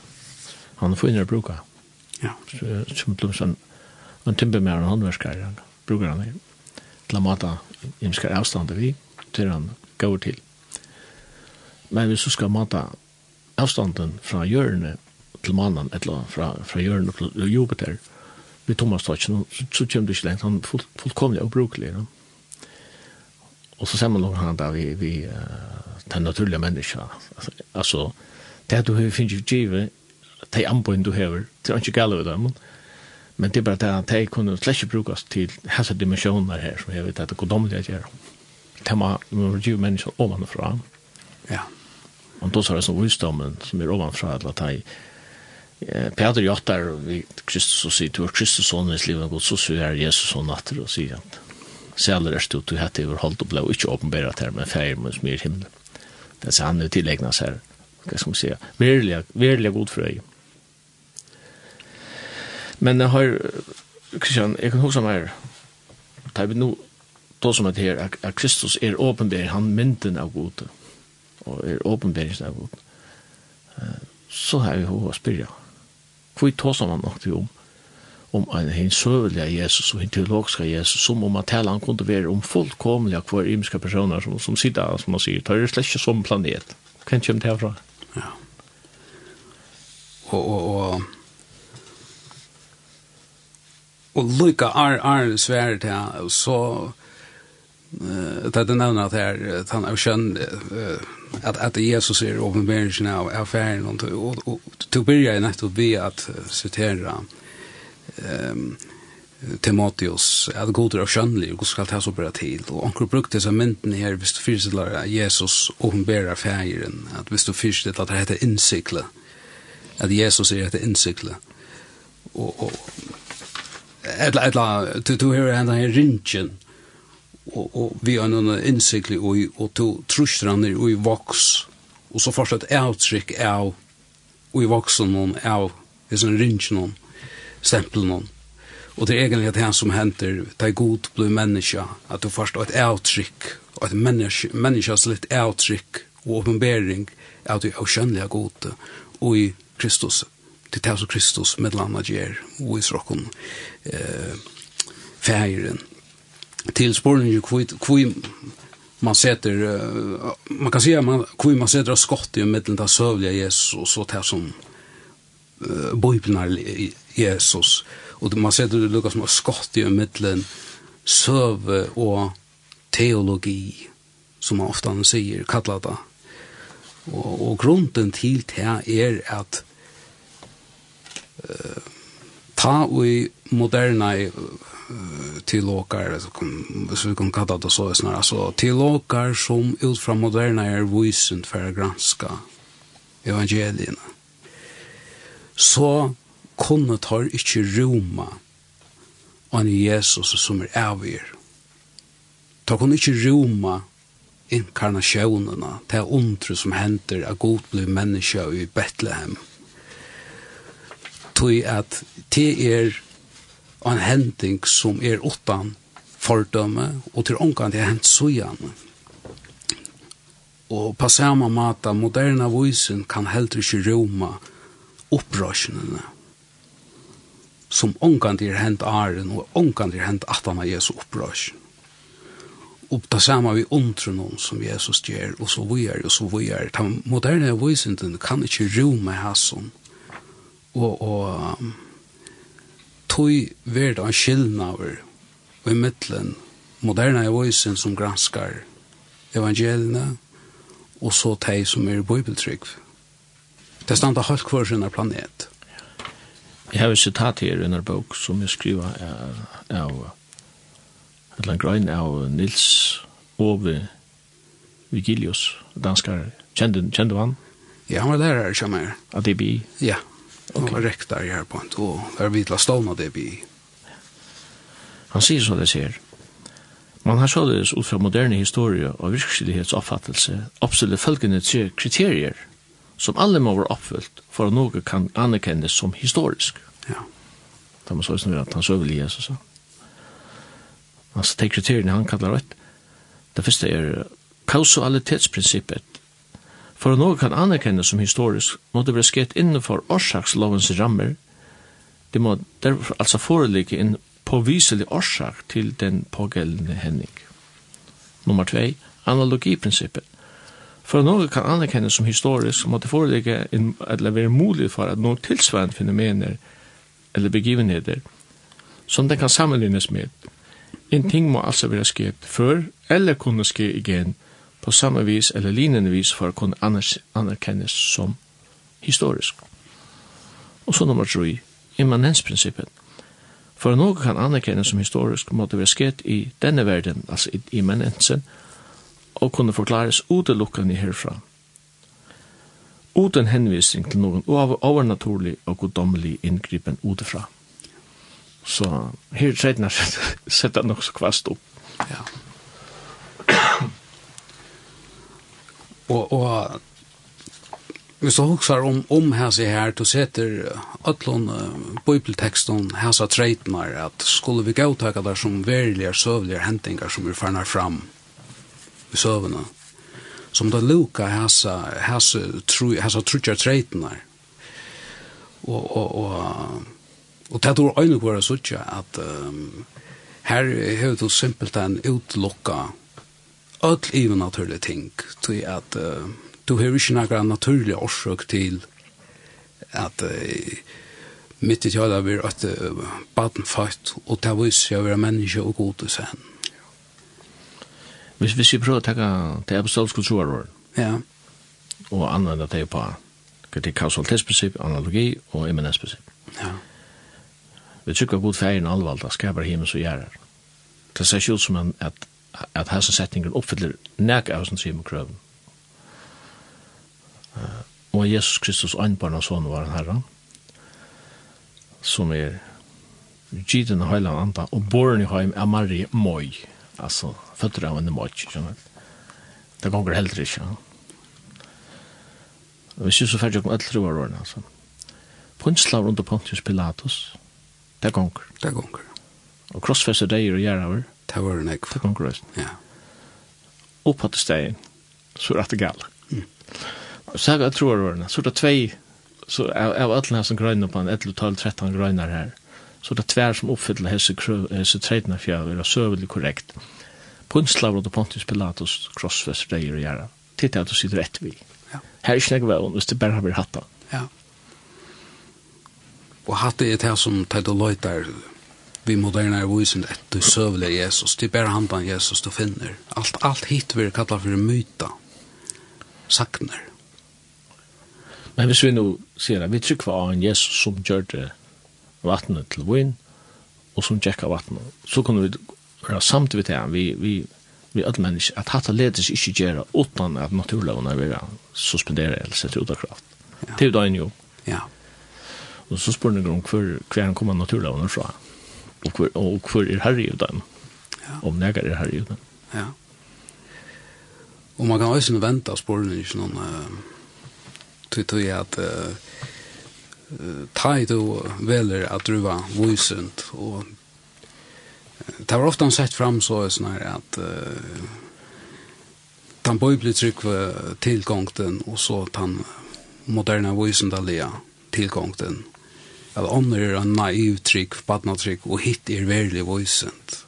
Han får inn å bruke. Ja. Som blir sånn en timpe med en håndverskar. Han bruker han til å mata imskar avstande vi til han går til. Men hvis du skal mata avstanden fra hjørnet til mannen, eller fra, fra hjørnet til Jupiter, vi Thomas Stock, så kommer du ikke lengt. Han er full, fullkomlig obrukelig. Ja. Och så ser man nog han där vi vi den naturliga människan. Alltså alltså det du har finns ju givet te amboin du har det är inte gallo dem, men det är bara det att det kunde släcka brukas till hälsa dimensioner här som jag vet att det går domliga att göra. Det man med ju människor ovanifrån. Ja. Och då så är det så visdomen som är ovanfra, att det Peter Jottar, vi Kristus og sier, du er Kristus sånn i livet, og så sier Jesus sånn natter og sier at sæler er stod til hette over holdt og ble ikke åpenbæret her, men feir med smyr himmel. Det er han jo tilegna seg, hva skal man si, verilig, verilig god frøy. Men jeg har, Kristian, jeg kan huske meg da vi nå, då som er her, at Kristus er åpenbæret, han mynden av god, og er åpenbæret av god. Så har vi hva å spyrja. Hvor tog som han nok til om? om en hin søvelig Jesus og hin teologiska Jesus, som om att tala han kunde være om fullkomliga kvar imiska personer som, som sitter, som man sier, tar det slett ikke som planet. Hvem kommer det herfra? Ja. Og, og, og, og lykka er, er svært her, så uh, det er att her, at han er skjønn, uh, at, at Jesus er åpenberingen av affæren, og, og, og, börja og, og, og, vi og, og, og, um, Timotheus, at god er av skjønnelig, og skal ta så bra til. Og onkel brukte disse myndene her, hvis du fyrstiller av Jesus åpenbærer fægeren, at hvis du fyrstiller at det heter innsikle, at Jesus er etter innsikle. Og, og etla, etla, du, du hører henne her rintjen, og, og vi har noen innsikle, og, og to trusjer og i voks, og så fortsatt avtrykk av, og i voksen av, i sånn rintjen henne, stempelen hon. Og det er egentlig det som henter, det er god blir menneska, at du først har et avtrykk, og et menneska, menneskas litt avtrykk og oppenbering av det avkjønnelige gode, og i Kristus, til det som Kristus med landet gjør, og i srokken eh, feiren. Til spørningen hvor man setter, uh, man kan si at man, hvor man setter skott i middelen av søvlige Jesus, og så det som bøypnar Jesus. Og man ser det lukka som har skott i middelen søve og teologi, som man ofta sier, kallar det. Og, og grunden til det er at uh, ta i moderna uh, tilåkar, hvis vi kan kalla det så, snar, altså tilåkar som ut fra moderna er vysen for å granska evangelierna så kunne tar ikke roma an Jesus som er avgjør. Ta kunne ikke roma inkarnasjonene, det er ondre som henter at god blir menneske i Bethlehem. Tog at det er en hending som er åttan fordømme, og til omgang det er hent søgjane. Og på samme måte, moderne vysen kan heller ikke roma opprøsjonene som ångkant er hent æren og ångkant er hent at han har Jesu opprøsjon. Og det samme vi undrer noen som Jesus gjør, og så videre, og så videre. Den moderne visenden kan ikke rome hæsson. Og, og um, tog verd av skillnaver i mittlen moderne visenden som granskar evangeliene, og så de som er bibeltrygg. Mm Det standa helt kvar sin planet. Jeg har et sitat her i en bok som jeg skriver av eller annet grøn av Nils Ove Vigilius, danskar. Kjente, kjente han? Ja, han var lærer, som er. Av DBI? Ja, han okay. var rektar her på en tog. Der vi til stående av DBI. Han sier så det sier. Man har således ut fra moderne historie og virkelighets oppfattelse oppstillet følgende tre kriterier – som alle må være oppfyllt for at noe kan anerkjennes som historisk. Ja. Det må så snu at han søver Jesus. Altså, det kriteriene han kallar rett. Det første er kausalitetsprinsippet. For at noe kan anerkjennes som historisk, må det være skett innenfor årsakslovens rammer. Det må derfor altså foreligge en påviselig årsak til den pågjeldende henning. Nummer 2, analogiprinsippet For noe kan anerkennes som historisk, måtte foreligge eller være mulig for at noen tilsvarende fenomener eller begivenheter som den kan sammenlignes med. En ting må altså være skjedd før eller kunne skje igjen på samme vis eller lignende vis for å kunne anerkjennes som historisk. Og så nummer 3, immanensprinsippet. For noe kan anerkennes som historisk måtte være skjedd i denne verden, altså i immanensen, og og kunne forklares utelukkende herfra. Uten henvisning til noen overnaturlig og goddommelig inngripen utefra. Så her tredje setter jeg nok så kvast opp. Ja. og, og hvis du husker om, om hese her, du setter ætlån uh, bibelteksten hese treitnar, at skulle vi gautakka der som verilige søvlige hentingar som vi farnar fram, i søvnene. Som da luka hessa, hessa, tru, hessa trutja treitnar. Og, og, og, og det er øyne hvor jeg sutja at um, her har du simpelthen utlokka öll even naturlige ting til at uh, du har ikke noen naturlig årsøk til at uh, mitt i tjada blir at uh, baden født og det viser jeg å være menneske og god til seg henne Hvis, hvis vi prøver å tenke til apostolske troer ja. og anvende det på kritikk kausalitetsprinsipp, analogi og eminensprinsipp. Ja. Vi trykker god ferien allvalda skaper himmels og gjerrar. Det ser ikke ut som en, at, at hese setningen oppfyller nek av sin simen krøven. Uh, og Jesus Kristus anbarn og sånne var en herre, som er giden heiland anda og born i heim er Marie Moi. Alltså fötter av en match, så vet. Det går helt rätt, ja. Vi syns så färdigt om alla tror var ordna, alltså. Punslav runt och Pontius Pilatus. Det går. Det går. Och krossfäster dig och gärna Det var en ekv. Det går Ja. Och på stegen. så är det gal. Mm. Så här tror jag var ordna. Så det två så av alla som gröna på en 11, 12, 13 grönar här. Mm så det er tvær som oppfyller hese, hese tredjene for å være søvelig korrekt. Punslaver og Pontius Pilatus, krossfest, reier og gjerne. Titt Titta at du sitter rett vi. Ja. Her er ikke noe vel, hvis det bare har vært hatt da. Ja. Og hatt er det som tatt og løyter vi moderne er visen etter søvelig Jesus. Det er bare han Jesus du finner. Alt, alt hit vi kallar for myta. Sakner. Men hvis vi nå sier det, vi trykker av en Jesus som gjør det vattnet til vin, og som tjekka vattnet. Så kunne vi være samt vidt det, vi, vi, vi alle mennesker, at hatt ledes ikke gjøre utan at naturlovene vil suspendere eller sette ut av kraft. Ja. Til døgn jo. Ja. Og så spør jeg om hver, hver han kommer naturlovene fra, og hver, og hver er herre i dem, ja. om jeg er herre i dem. Ja. Og man kan også vente av spørsmål, ikke noen, uh, til at uh, ta i du veler at du var vysent og det var ofta sett fram så sån her at uh, tan bibli tryck för tillgångten och så tan moderna vysent allia tillgångten att andra är en naiv tryck, badnatryck og hitt er verlig vysent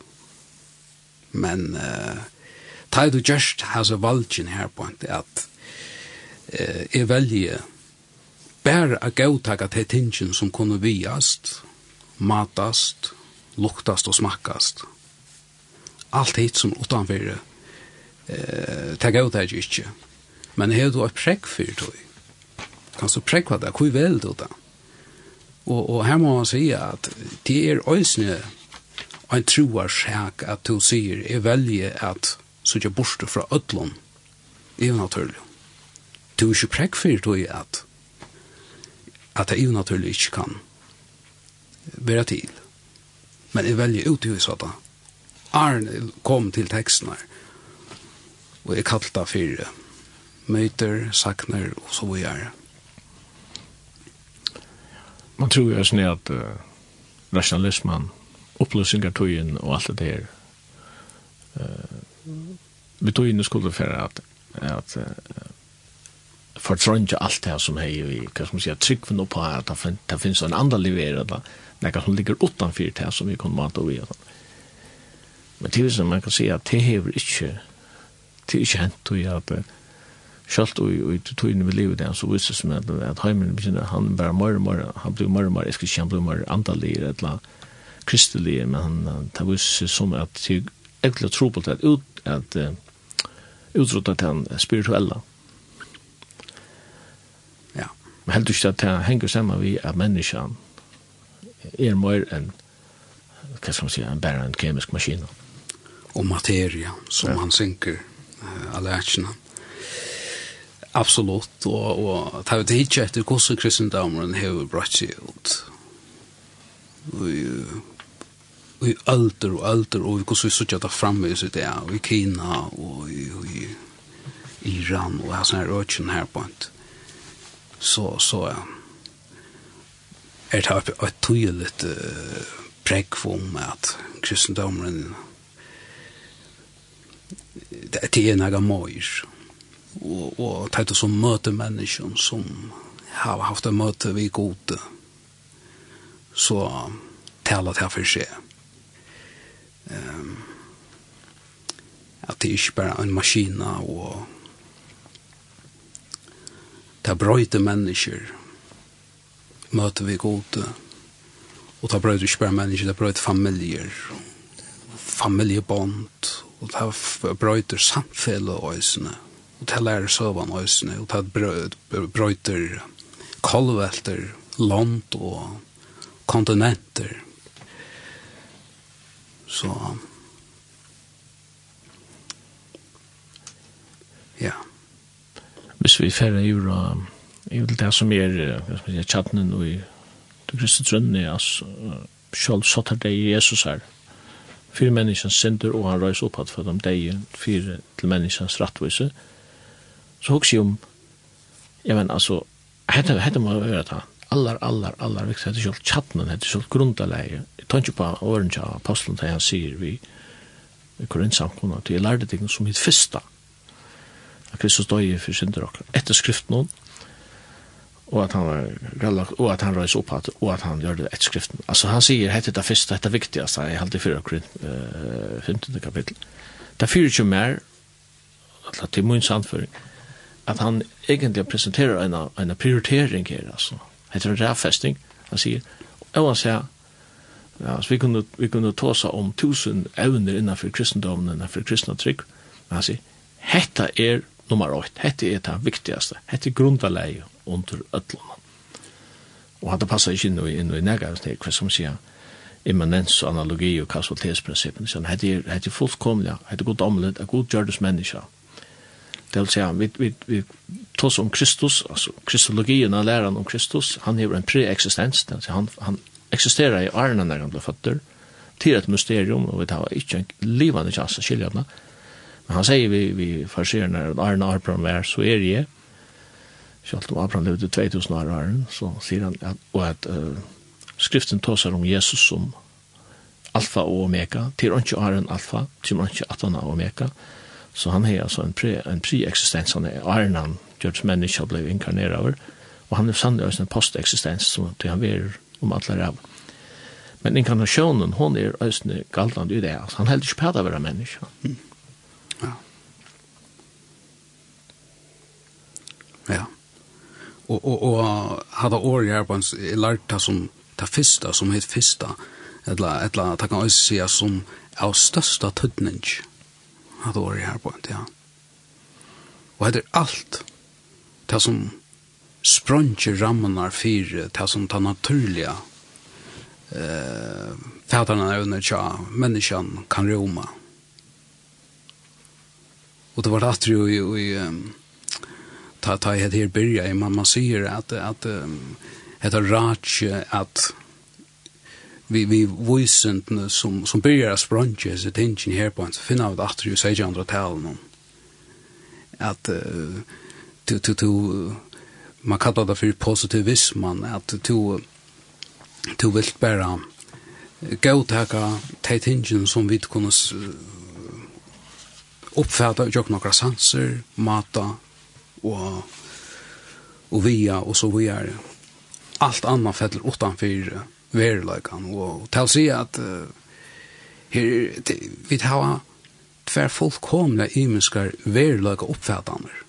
men uh, ta i just has a valgen her på at uh, är välje bæra a gautaka til tingen som kunne viast, matast, luktast og smakkast. Alt hit som utanfyrir, eh, ta gautaka ikkje. Men hei du et prekk fyrir tog. Kan så prekva det, hvor vel du det? Og, og her må man sija at det er òsne en troar sjak at du sier, jeg velje at sutja borste fra ödlån, i naturlig. Du er ikke prekk fyrir tog at at jeg jo naturlig ikke kan være til. Men jeg velger ut i sånn. Arne kom til teksten her, og jeg kallte det fire møter, sakner og så videre. Man tror jo sånn at uh, rasjonalismen, oppløsningartøyen og alt det der, uh, vi tog inn i skolefæret at, at uh, fortrønge alt det her som hei, hva skal man si, tryggven på her, at det finnes en andre leverer, det er som ligger utenfor det her som vi kan mata og gjøre. Men det som man kan si at det hever ikke, det er ikke hent og at selv og i togene vi lever det, så viser det som at, at heimen begynner, han bare mer og mer, han blir mer og mer, jeg skal ikke, han blir mer andelig, eller kristelige, men han, det viser som at det er egentlig tro på det, at, at, at utrota den spirituella, Men helt ikke at det henger sammen vi at menneskene er mer enn, hva skal man si, en bare en kemisk maskin. Og materia, som ja. han synker uh, alle erkene. Absolutt, og, og det er ikke etter hvordan kristendommeren har brakt seg ut. Og i alder og alder, og hvordan vi sitter det framme i det, og i Kina, og i, og i Iran, og her sånne her økene her på en tid så, så er det et tydelig uh, prekk om at kristendommen det er noe mer og, og det er som møter mennesken som har haft en møte vi gode. Så taler det for seg. Um, at det er ikke bare en maskina og det brøyte mennesker, møter vi gode, og det brøyte ikke bare mennesker, det brøyte familier, familjebånd, og det brøyte samfellet øysene, og det lærer søvann øysene, og det brøyte kolvelter, land og kontinenter. Så... So, hvis vi færre i jura i det som er hva skal man si, tjattnen og i det kristne trønne altså selv satt her deg i Jesus her. Fyrir menneskens synder og han røys opphatt for dem deg fyrir til menneskens rattvise. Så hos jeg om jeg men altså hette, hette må være det allar, allar, allar viktig hette selv tjattnen hette selv grundaleie jeg tar ikke på åren til apostelen til han sier vi i Korintsamkunna til jeg lærte ting som mitt fyrsta at Kristus døg for synder okkar, etter skriften hon, og at han var gallak, og at han røys opp at, og at han gjør det etter skriften. Altså han sier, hette det første, hette det viktigaste, jeg halte i 4 Korint, uh, 15. kapittel. Det fyrir ikke mer, at det er min samføring, at han egentlig presenterer en, en prioritering her, altså. Hette det rævfesting, han sier, og han sier, Ja, så vi kunde vi kunde tåsa om tusen evner innanför kristendomen, innanför kristna trygg. Men han sier, hetta er nummer 8. Hette er det viktigaste. Hette er grundaleie under ötlån. Og hatt det ikke inn i, inn i negativt, det er hva som sier immanens og analogi og kausalitetsprinsippen. Så hette er, hette er fullkomlig, hette er god goddomlet, er god gjørdes menneska. Det vil säga, vi, vi, vi tås om Kristus, altså kristologien av läraren om Kristus, han har en preexistens, det vil säga, han, han eksisterar i arna når han blir føtter, til et mysterium, og vi tar ikke en livande chans å skilja henne, Men han säger vi, vi farsier när Arne Abraham er, så är jeg. Sjalt om Abraham levde 2000 år Arne, så säger han att, och att uh, skriften tåsar om Jesus som alfa og omega, til ikke Arne alfa, til ikke Atana og omega. Så han har altså en, pre, en pre-eksistens, han er Arne han gjørs menneske ble inkarneret over, og han er sannlig også en post-eksistens, som han er om alle rævn. Men inkarnationen, hon er også galdande i det, altså han heldur ikke på det å være menneske. Mm. og og og hadde år här på en larta som ta fista som het fista eller eller ta kan også se som av största tydning hadde år här på ja. Og det alt ta som sprunche rammarna för ta som ta naturliga eh fäderna under tja människan kan roma och det var det ju i, i, i ta ta het her byrja i mamma säger at at het er rach at vi vi voisent som som börjar sprunge så tension här på så finna ut att du säger andra tal at att to to to man kallar det för positivism man att to to vill bara gå tacka tension som vi kunde uppfatta jag några sanser mata og, og via og så videre. Alt anna fettler utenfor verleikene. Og til å si at uh, her, vi har tver fullkomne imenskar verleika oppfattaner.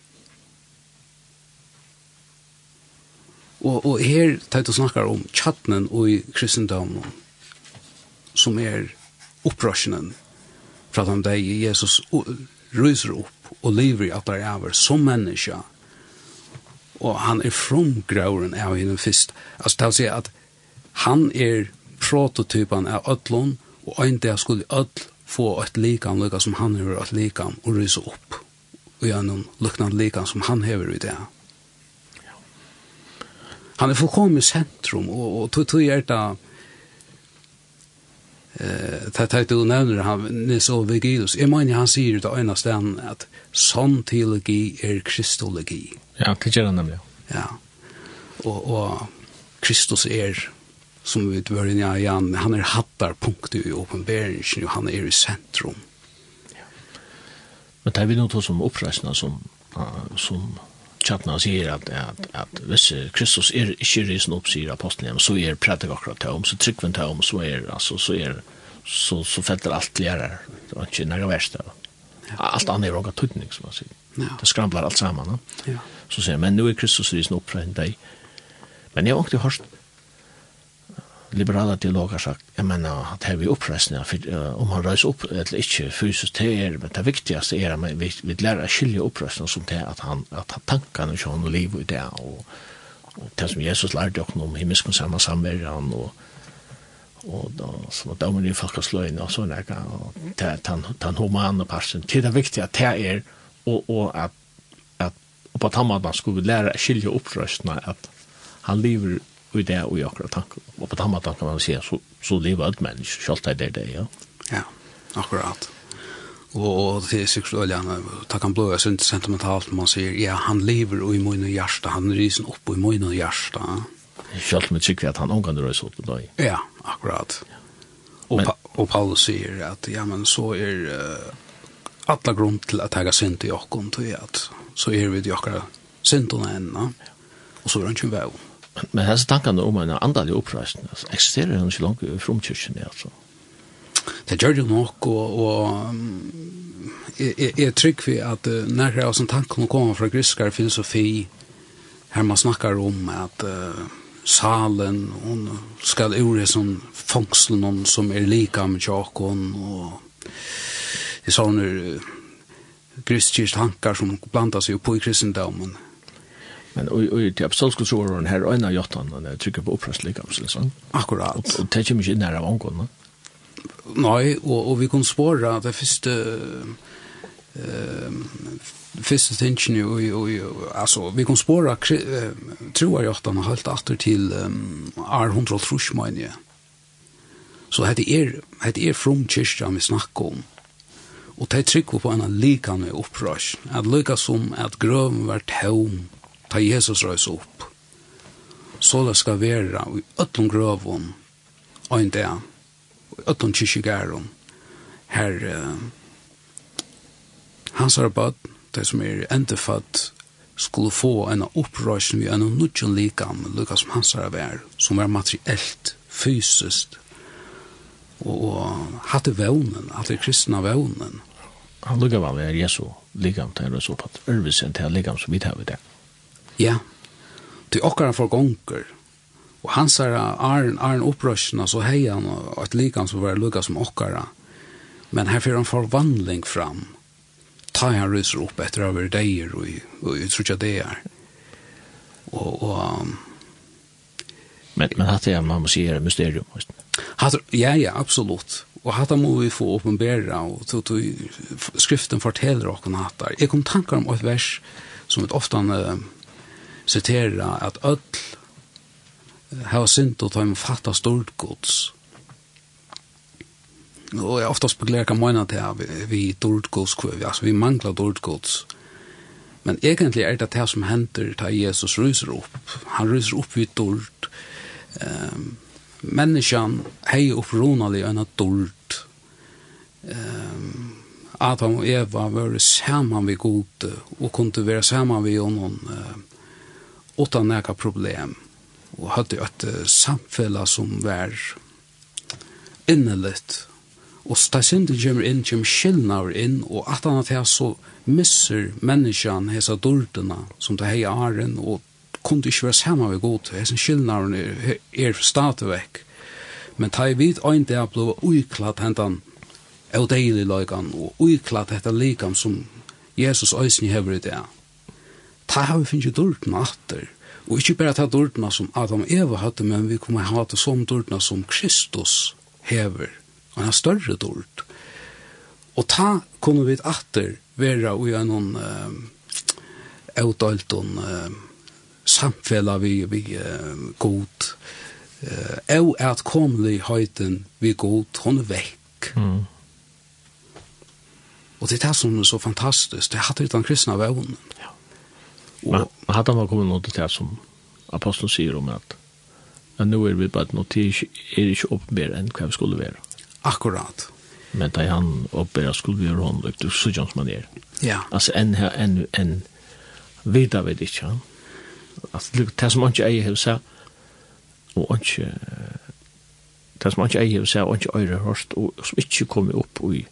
Og, og her tar du snakkar om tjattnen og i kristendomen som er opprasjonen fra den deg Jesus ryser opp og lever i at det er som menneske. Og han er fromgrøren av henne først. Altså, det vil si at han er prototypen av ødlån, og en dag skulle ødl få et likam, lykka som han hever et likam, og rysa opp. Og gjennom lykna likan som han hever i det. Han er fullkomlig sentrum, og, og tog er eh tar tar du nevner han Nils Ove Gilus. Jeg mener han sier det ene stedet at sånn teologi er kristologi. Ja, det gjør han nemlig. Ja. og, og Kristus er som vi var inne i han han er hattar punkt i uppenbarelsen han er i sentrum. Ja. Men det er vi nog som oppreisende som som chatten sier at, at, at hvis Kristus er ikke risen opp, sier apostelen, så er prædik akkurat til om, så tryggven til om, så er, altså, så er, så, så fetter alt til det var ikke nærmere verst Ja. Alt annet er også tydning, som man sier. Ja. Det skramlar alt sammen. Ja. Så sier men nu er Kristus risen opp fra en dag. Men jeg har ikke hørt liberala dialoger sagt, jeg mener at her vi oppreisende, for uh, om han reiser opp eller ikke fysisk, til er, men det viktigaste er at vi, vi lærer å skilje oppreisende som til at han, at han tankene ikke har noe liv i det, og, og det som Jesus lærte oss om himmelsk samme samverden, og, og da, så da må de faktisk løgne og sånn, og den, den humane parten, det er det viktige at det er, og, og at, at og på tammat man skulle læra skilje opprøsninger, at han lever i det og i akkurat tanken. Og på den måten kan man si, så, så lever alt menneske, selv det er det, ja. Ja, akkurat. Og og det er sikkert øljene, det kan blåa sunt sentimentalt, man sier, ja, han lever i mine hjärsta, han ryser opp i mine hjärsta. Selv med sikkert at han omganger røyser opp i dag. Ja, akkurat. Ja. Og, pa og Paulus sier at, ja, men så er uh, alla grunn til at jeg har synd i åkken, så er vi i åkker syndene enda, og så er han ikke vei om. Men hans tankene om en andalig oppreisning, altså, eksisterer han ikke langt i fromkirken, altså? Det gjør det nok, og, og jeg, jeg trygg for at uh, nærkere av sånne tankene komme fra griskere filosofi, her man snakker om at uh, salen, hun skal ure sånn fangselen som er lika med tjakon, og jeg sa hun uh, griskers tankar som blandas seg på i kristendommen, Men og og til absolutt så var her og en av jottan og det trykker på opprest likam sånn. Akkurat. Og det kommer ikke nær av angående. Nei, og, og vi kunne spåra det første fyrste tingen jo, jo, jo, altså, vi kan spåra tror jo at han har holdt atter til um, R100 trusjmanje. Så hette er, hette er from kyrkja vi snakker om. Og det trykker på en likane opprørs. At lykka som at grøven var home ta Jesus røys opp. Så det skal være i øtlom grøvum, og en dag, i øtlom her uh, hans arbeid, det som er endefatt, skulle få en opprøsning vi en nudjon likam, lukka som hans arbeid, som er materiellt, fysiskt, og, og hatt i vevnen, hatt i kristna vevnen. Han lukkar vel er Jesu likam, til å så på at ørvisen til likam som vi tar vi det. Ja, til okkara for gonger. Og han sier Arn, Arn opprøsjene, så hei han et likan som var lukka som okkara. Men her fyrir han forvandling fram. Ta han ryser opp etter over deir og, og det er. Og, og Men, men hatt er, man må si, er mysterium. Hatt, ja, ja, absolutt. Og hatt må vi få åpenbæra, og to, to, skriften forteller okken hatt der. Jeg kom tankar om et vers som vi ofte uh, citera at öll hava synd og tøym fatta stort gods. Og jeg ofta spekulerer kan mena til at vi dårlig gods, altså vi manglar dårlig gods. Men egentlig er det det som hender da Jesus ryser opp. Han ryser opp vid dårlig. Um, menneskjan hei oppronali enn at dårlig. Um, Adam og Eva var saman vi god og kunne være saman vi honom. uh, utan några problem och hade ett samfälle som var innerligt och stasinde gömmer in gem skillnader in och att han att så misser människan hesa dulterna som det hej aren och kunde ikke være sammen vi god, hesa skyldnaren er, er stadigvæk. Men ta i vid ein dag blei uiklatt hentan av deilig løygan og uiklatt hetta likam som Jesus øysen hever i dag ta har vi finnst jo dårdene atter. Og ikkje bare ta dårdene som Adam og Eva hadde, men vi kommer ha det som dårdene som Kristus hever. Han har større dård. Og ta kunne vi atter vera og gjøre noen uh, avtalt uh, samfella vi, vi uh, god. Uh, og at komlig høyten vi god, hun er vekk. Mm. Og det er det som er så fantastisk. Det er hatt utan kristna vevnen. Men hadde han kommet noe til det som apostelen sier om at men nå er vi bare noe til er ikke oppmer enn hva vi skulle være. Akkurat. Men da han oppmer skulle vi gjøre göra honom upp till som man er. Ja. Altså enn her, enn, enn, vidar vet inte han. Altså det som han ikke eier hos seg, og han ikke, det som han ikke eier hos seg, og han ikke øyre hørst, og som ikke kommer opp i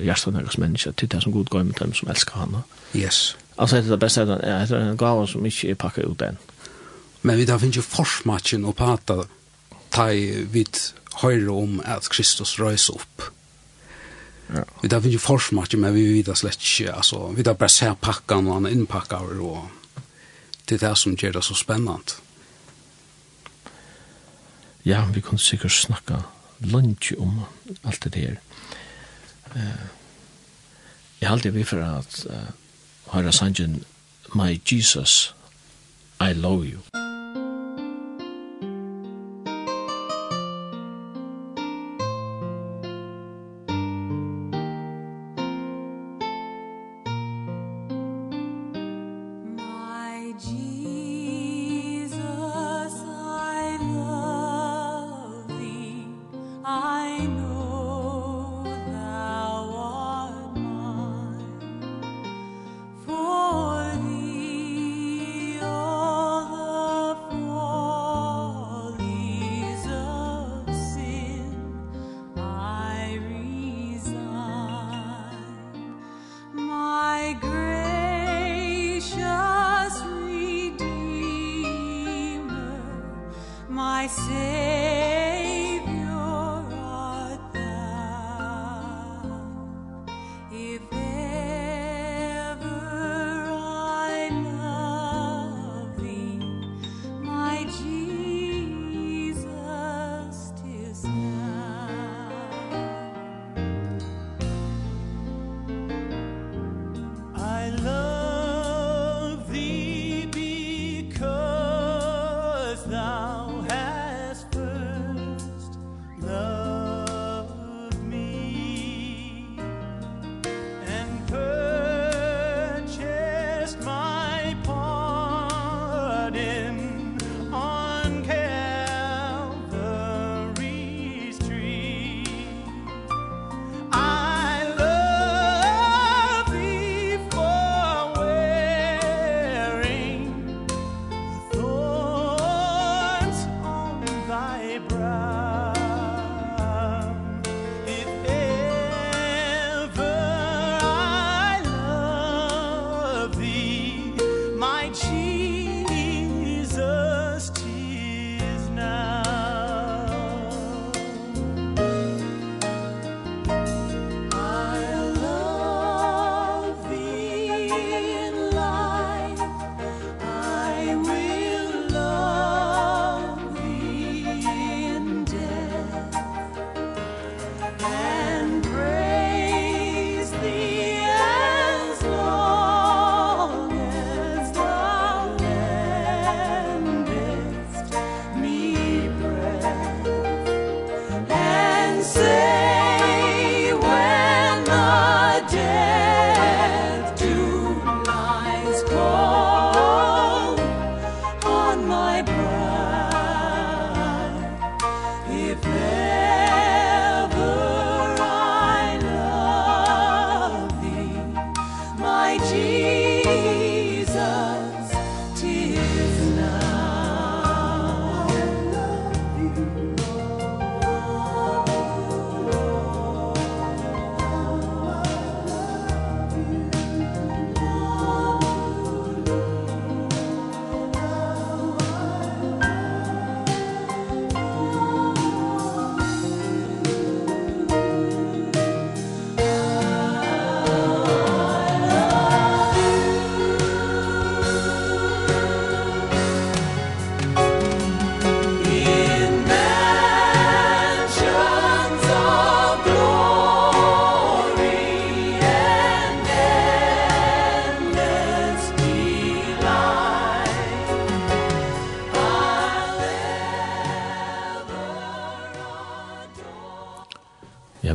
hjertet av mennesker, til det som god går med dem som elsker henne. Yes. Alltså det är det bästa den är det en gåva som inte är packad ut än. Men vi där finns ju forsmatchen och ta i vid höra om att Kristus rös upp. Ja. Vi där finns ju forsmatchen men vi vet det slätt alltså vi där bara ser packan och han inpackar och det är det som gör det så spännande. Ja, vi kunde säkert snacka lunch om allt det där. Eh, uh, jag har alltid vi för att uh, høyre sangen My Jesus, I love you.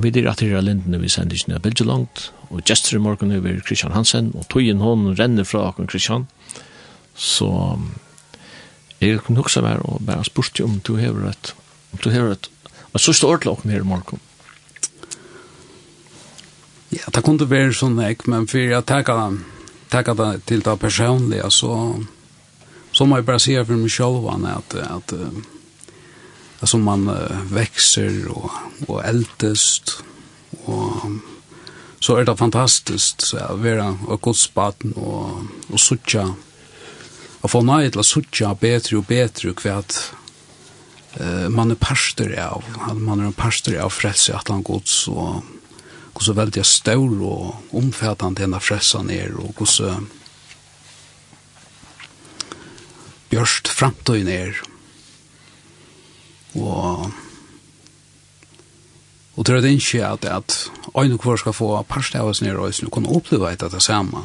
vi der at her lindene vi sender ikke ned bildet langt, og gestur i morgen over vi Christian Hansen, og tøyen hon renner fra akkurat Christian. Så jeg kunne huske meg og bare spørste om du hever et, om du hever et, et så står det akkurat her i morgen. Ja, det kunne være sånn ek, men for jeg tenker, tenker det til det personlige, så, så må jeg bare si for meg selv at, at, at alltså man växer och och ältest och så är det fantastiskt så att vara och Guds barn och och sucha och få nej till sucha bättre och bättre kvärt eh man är pastor av man är en pastor av frälse att han Guds så hur så väldigt stor och omfattande den frässan är och hur så björst framtiden är Og Og tror det ikke at, at øyne kvar skal få parste av oss nere og kunne kan oppleve et av det samme.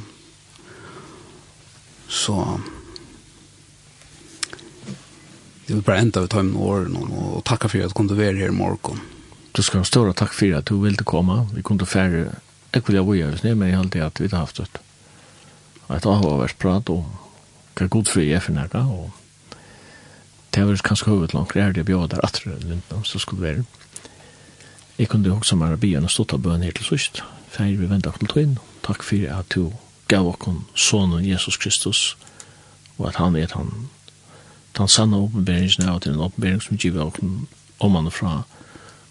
Så det vil bare enda ut av åren og takka for at du kunne være her i morgen. Du skal ha større takk for at du ville komme. Vi kunne færre ekkert jeg var gjøres ned, men jeg halte at vi har haft et et avhåversprat om hva god fri er for nærke og det var kanskje hovedet langt, det er det bjør der atre lindan, så skulle det være. Jeg kunne også mer byen og stått av bøn her til sørst. Feir vi ventet til tøyen. Takk for at du gav oss sonen Jesus Kristus, og at han vet han, den sanne åpenberingen av til en åpenbering som giver oss om han fra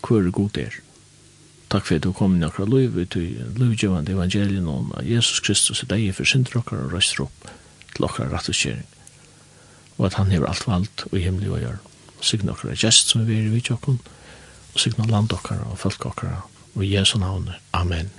hvor hver god er. Takk for at du kom inn akkurat liv, til livgjøvende evangelien om Jesus Kristus er deg for synder okker og røster opp til okker rett og kjering og at han hever alt valgt og i og gjør. Signa er gest som vi er i vidtjokken, og signe land okkara og folk okkara, og i Jesu navn. Amen.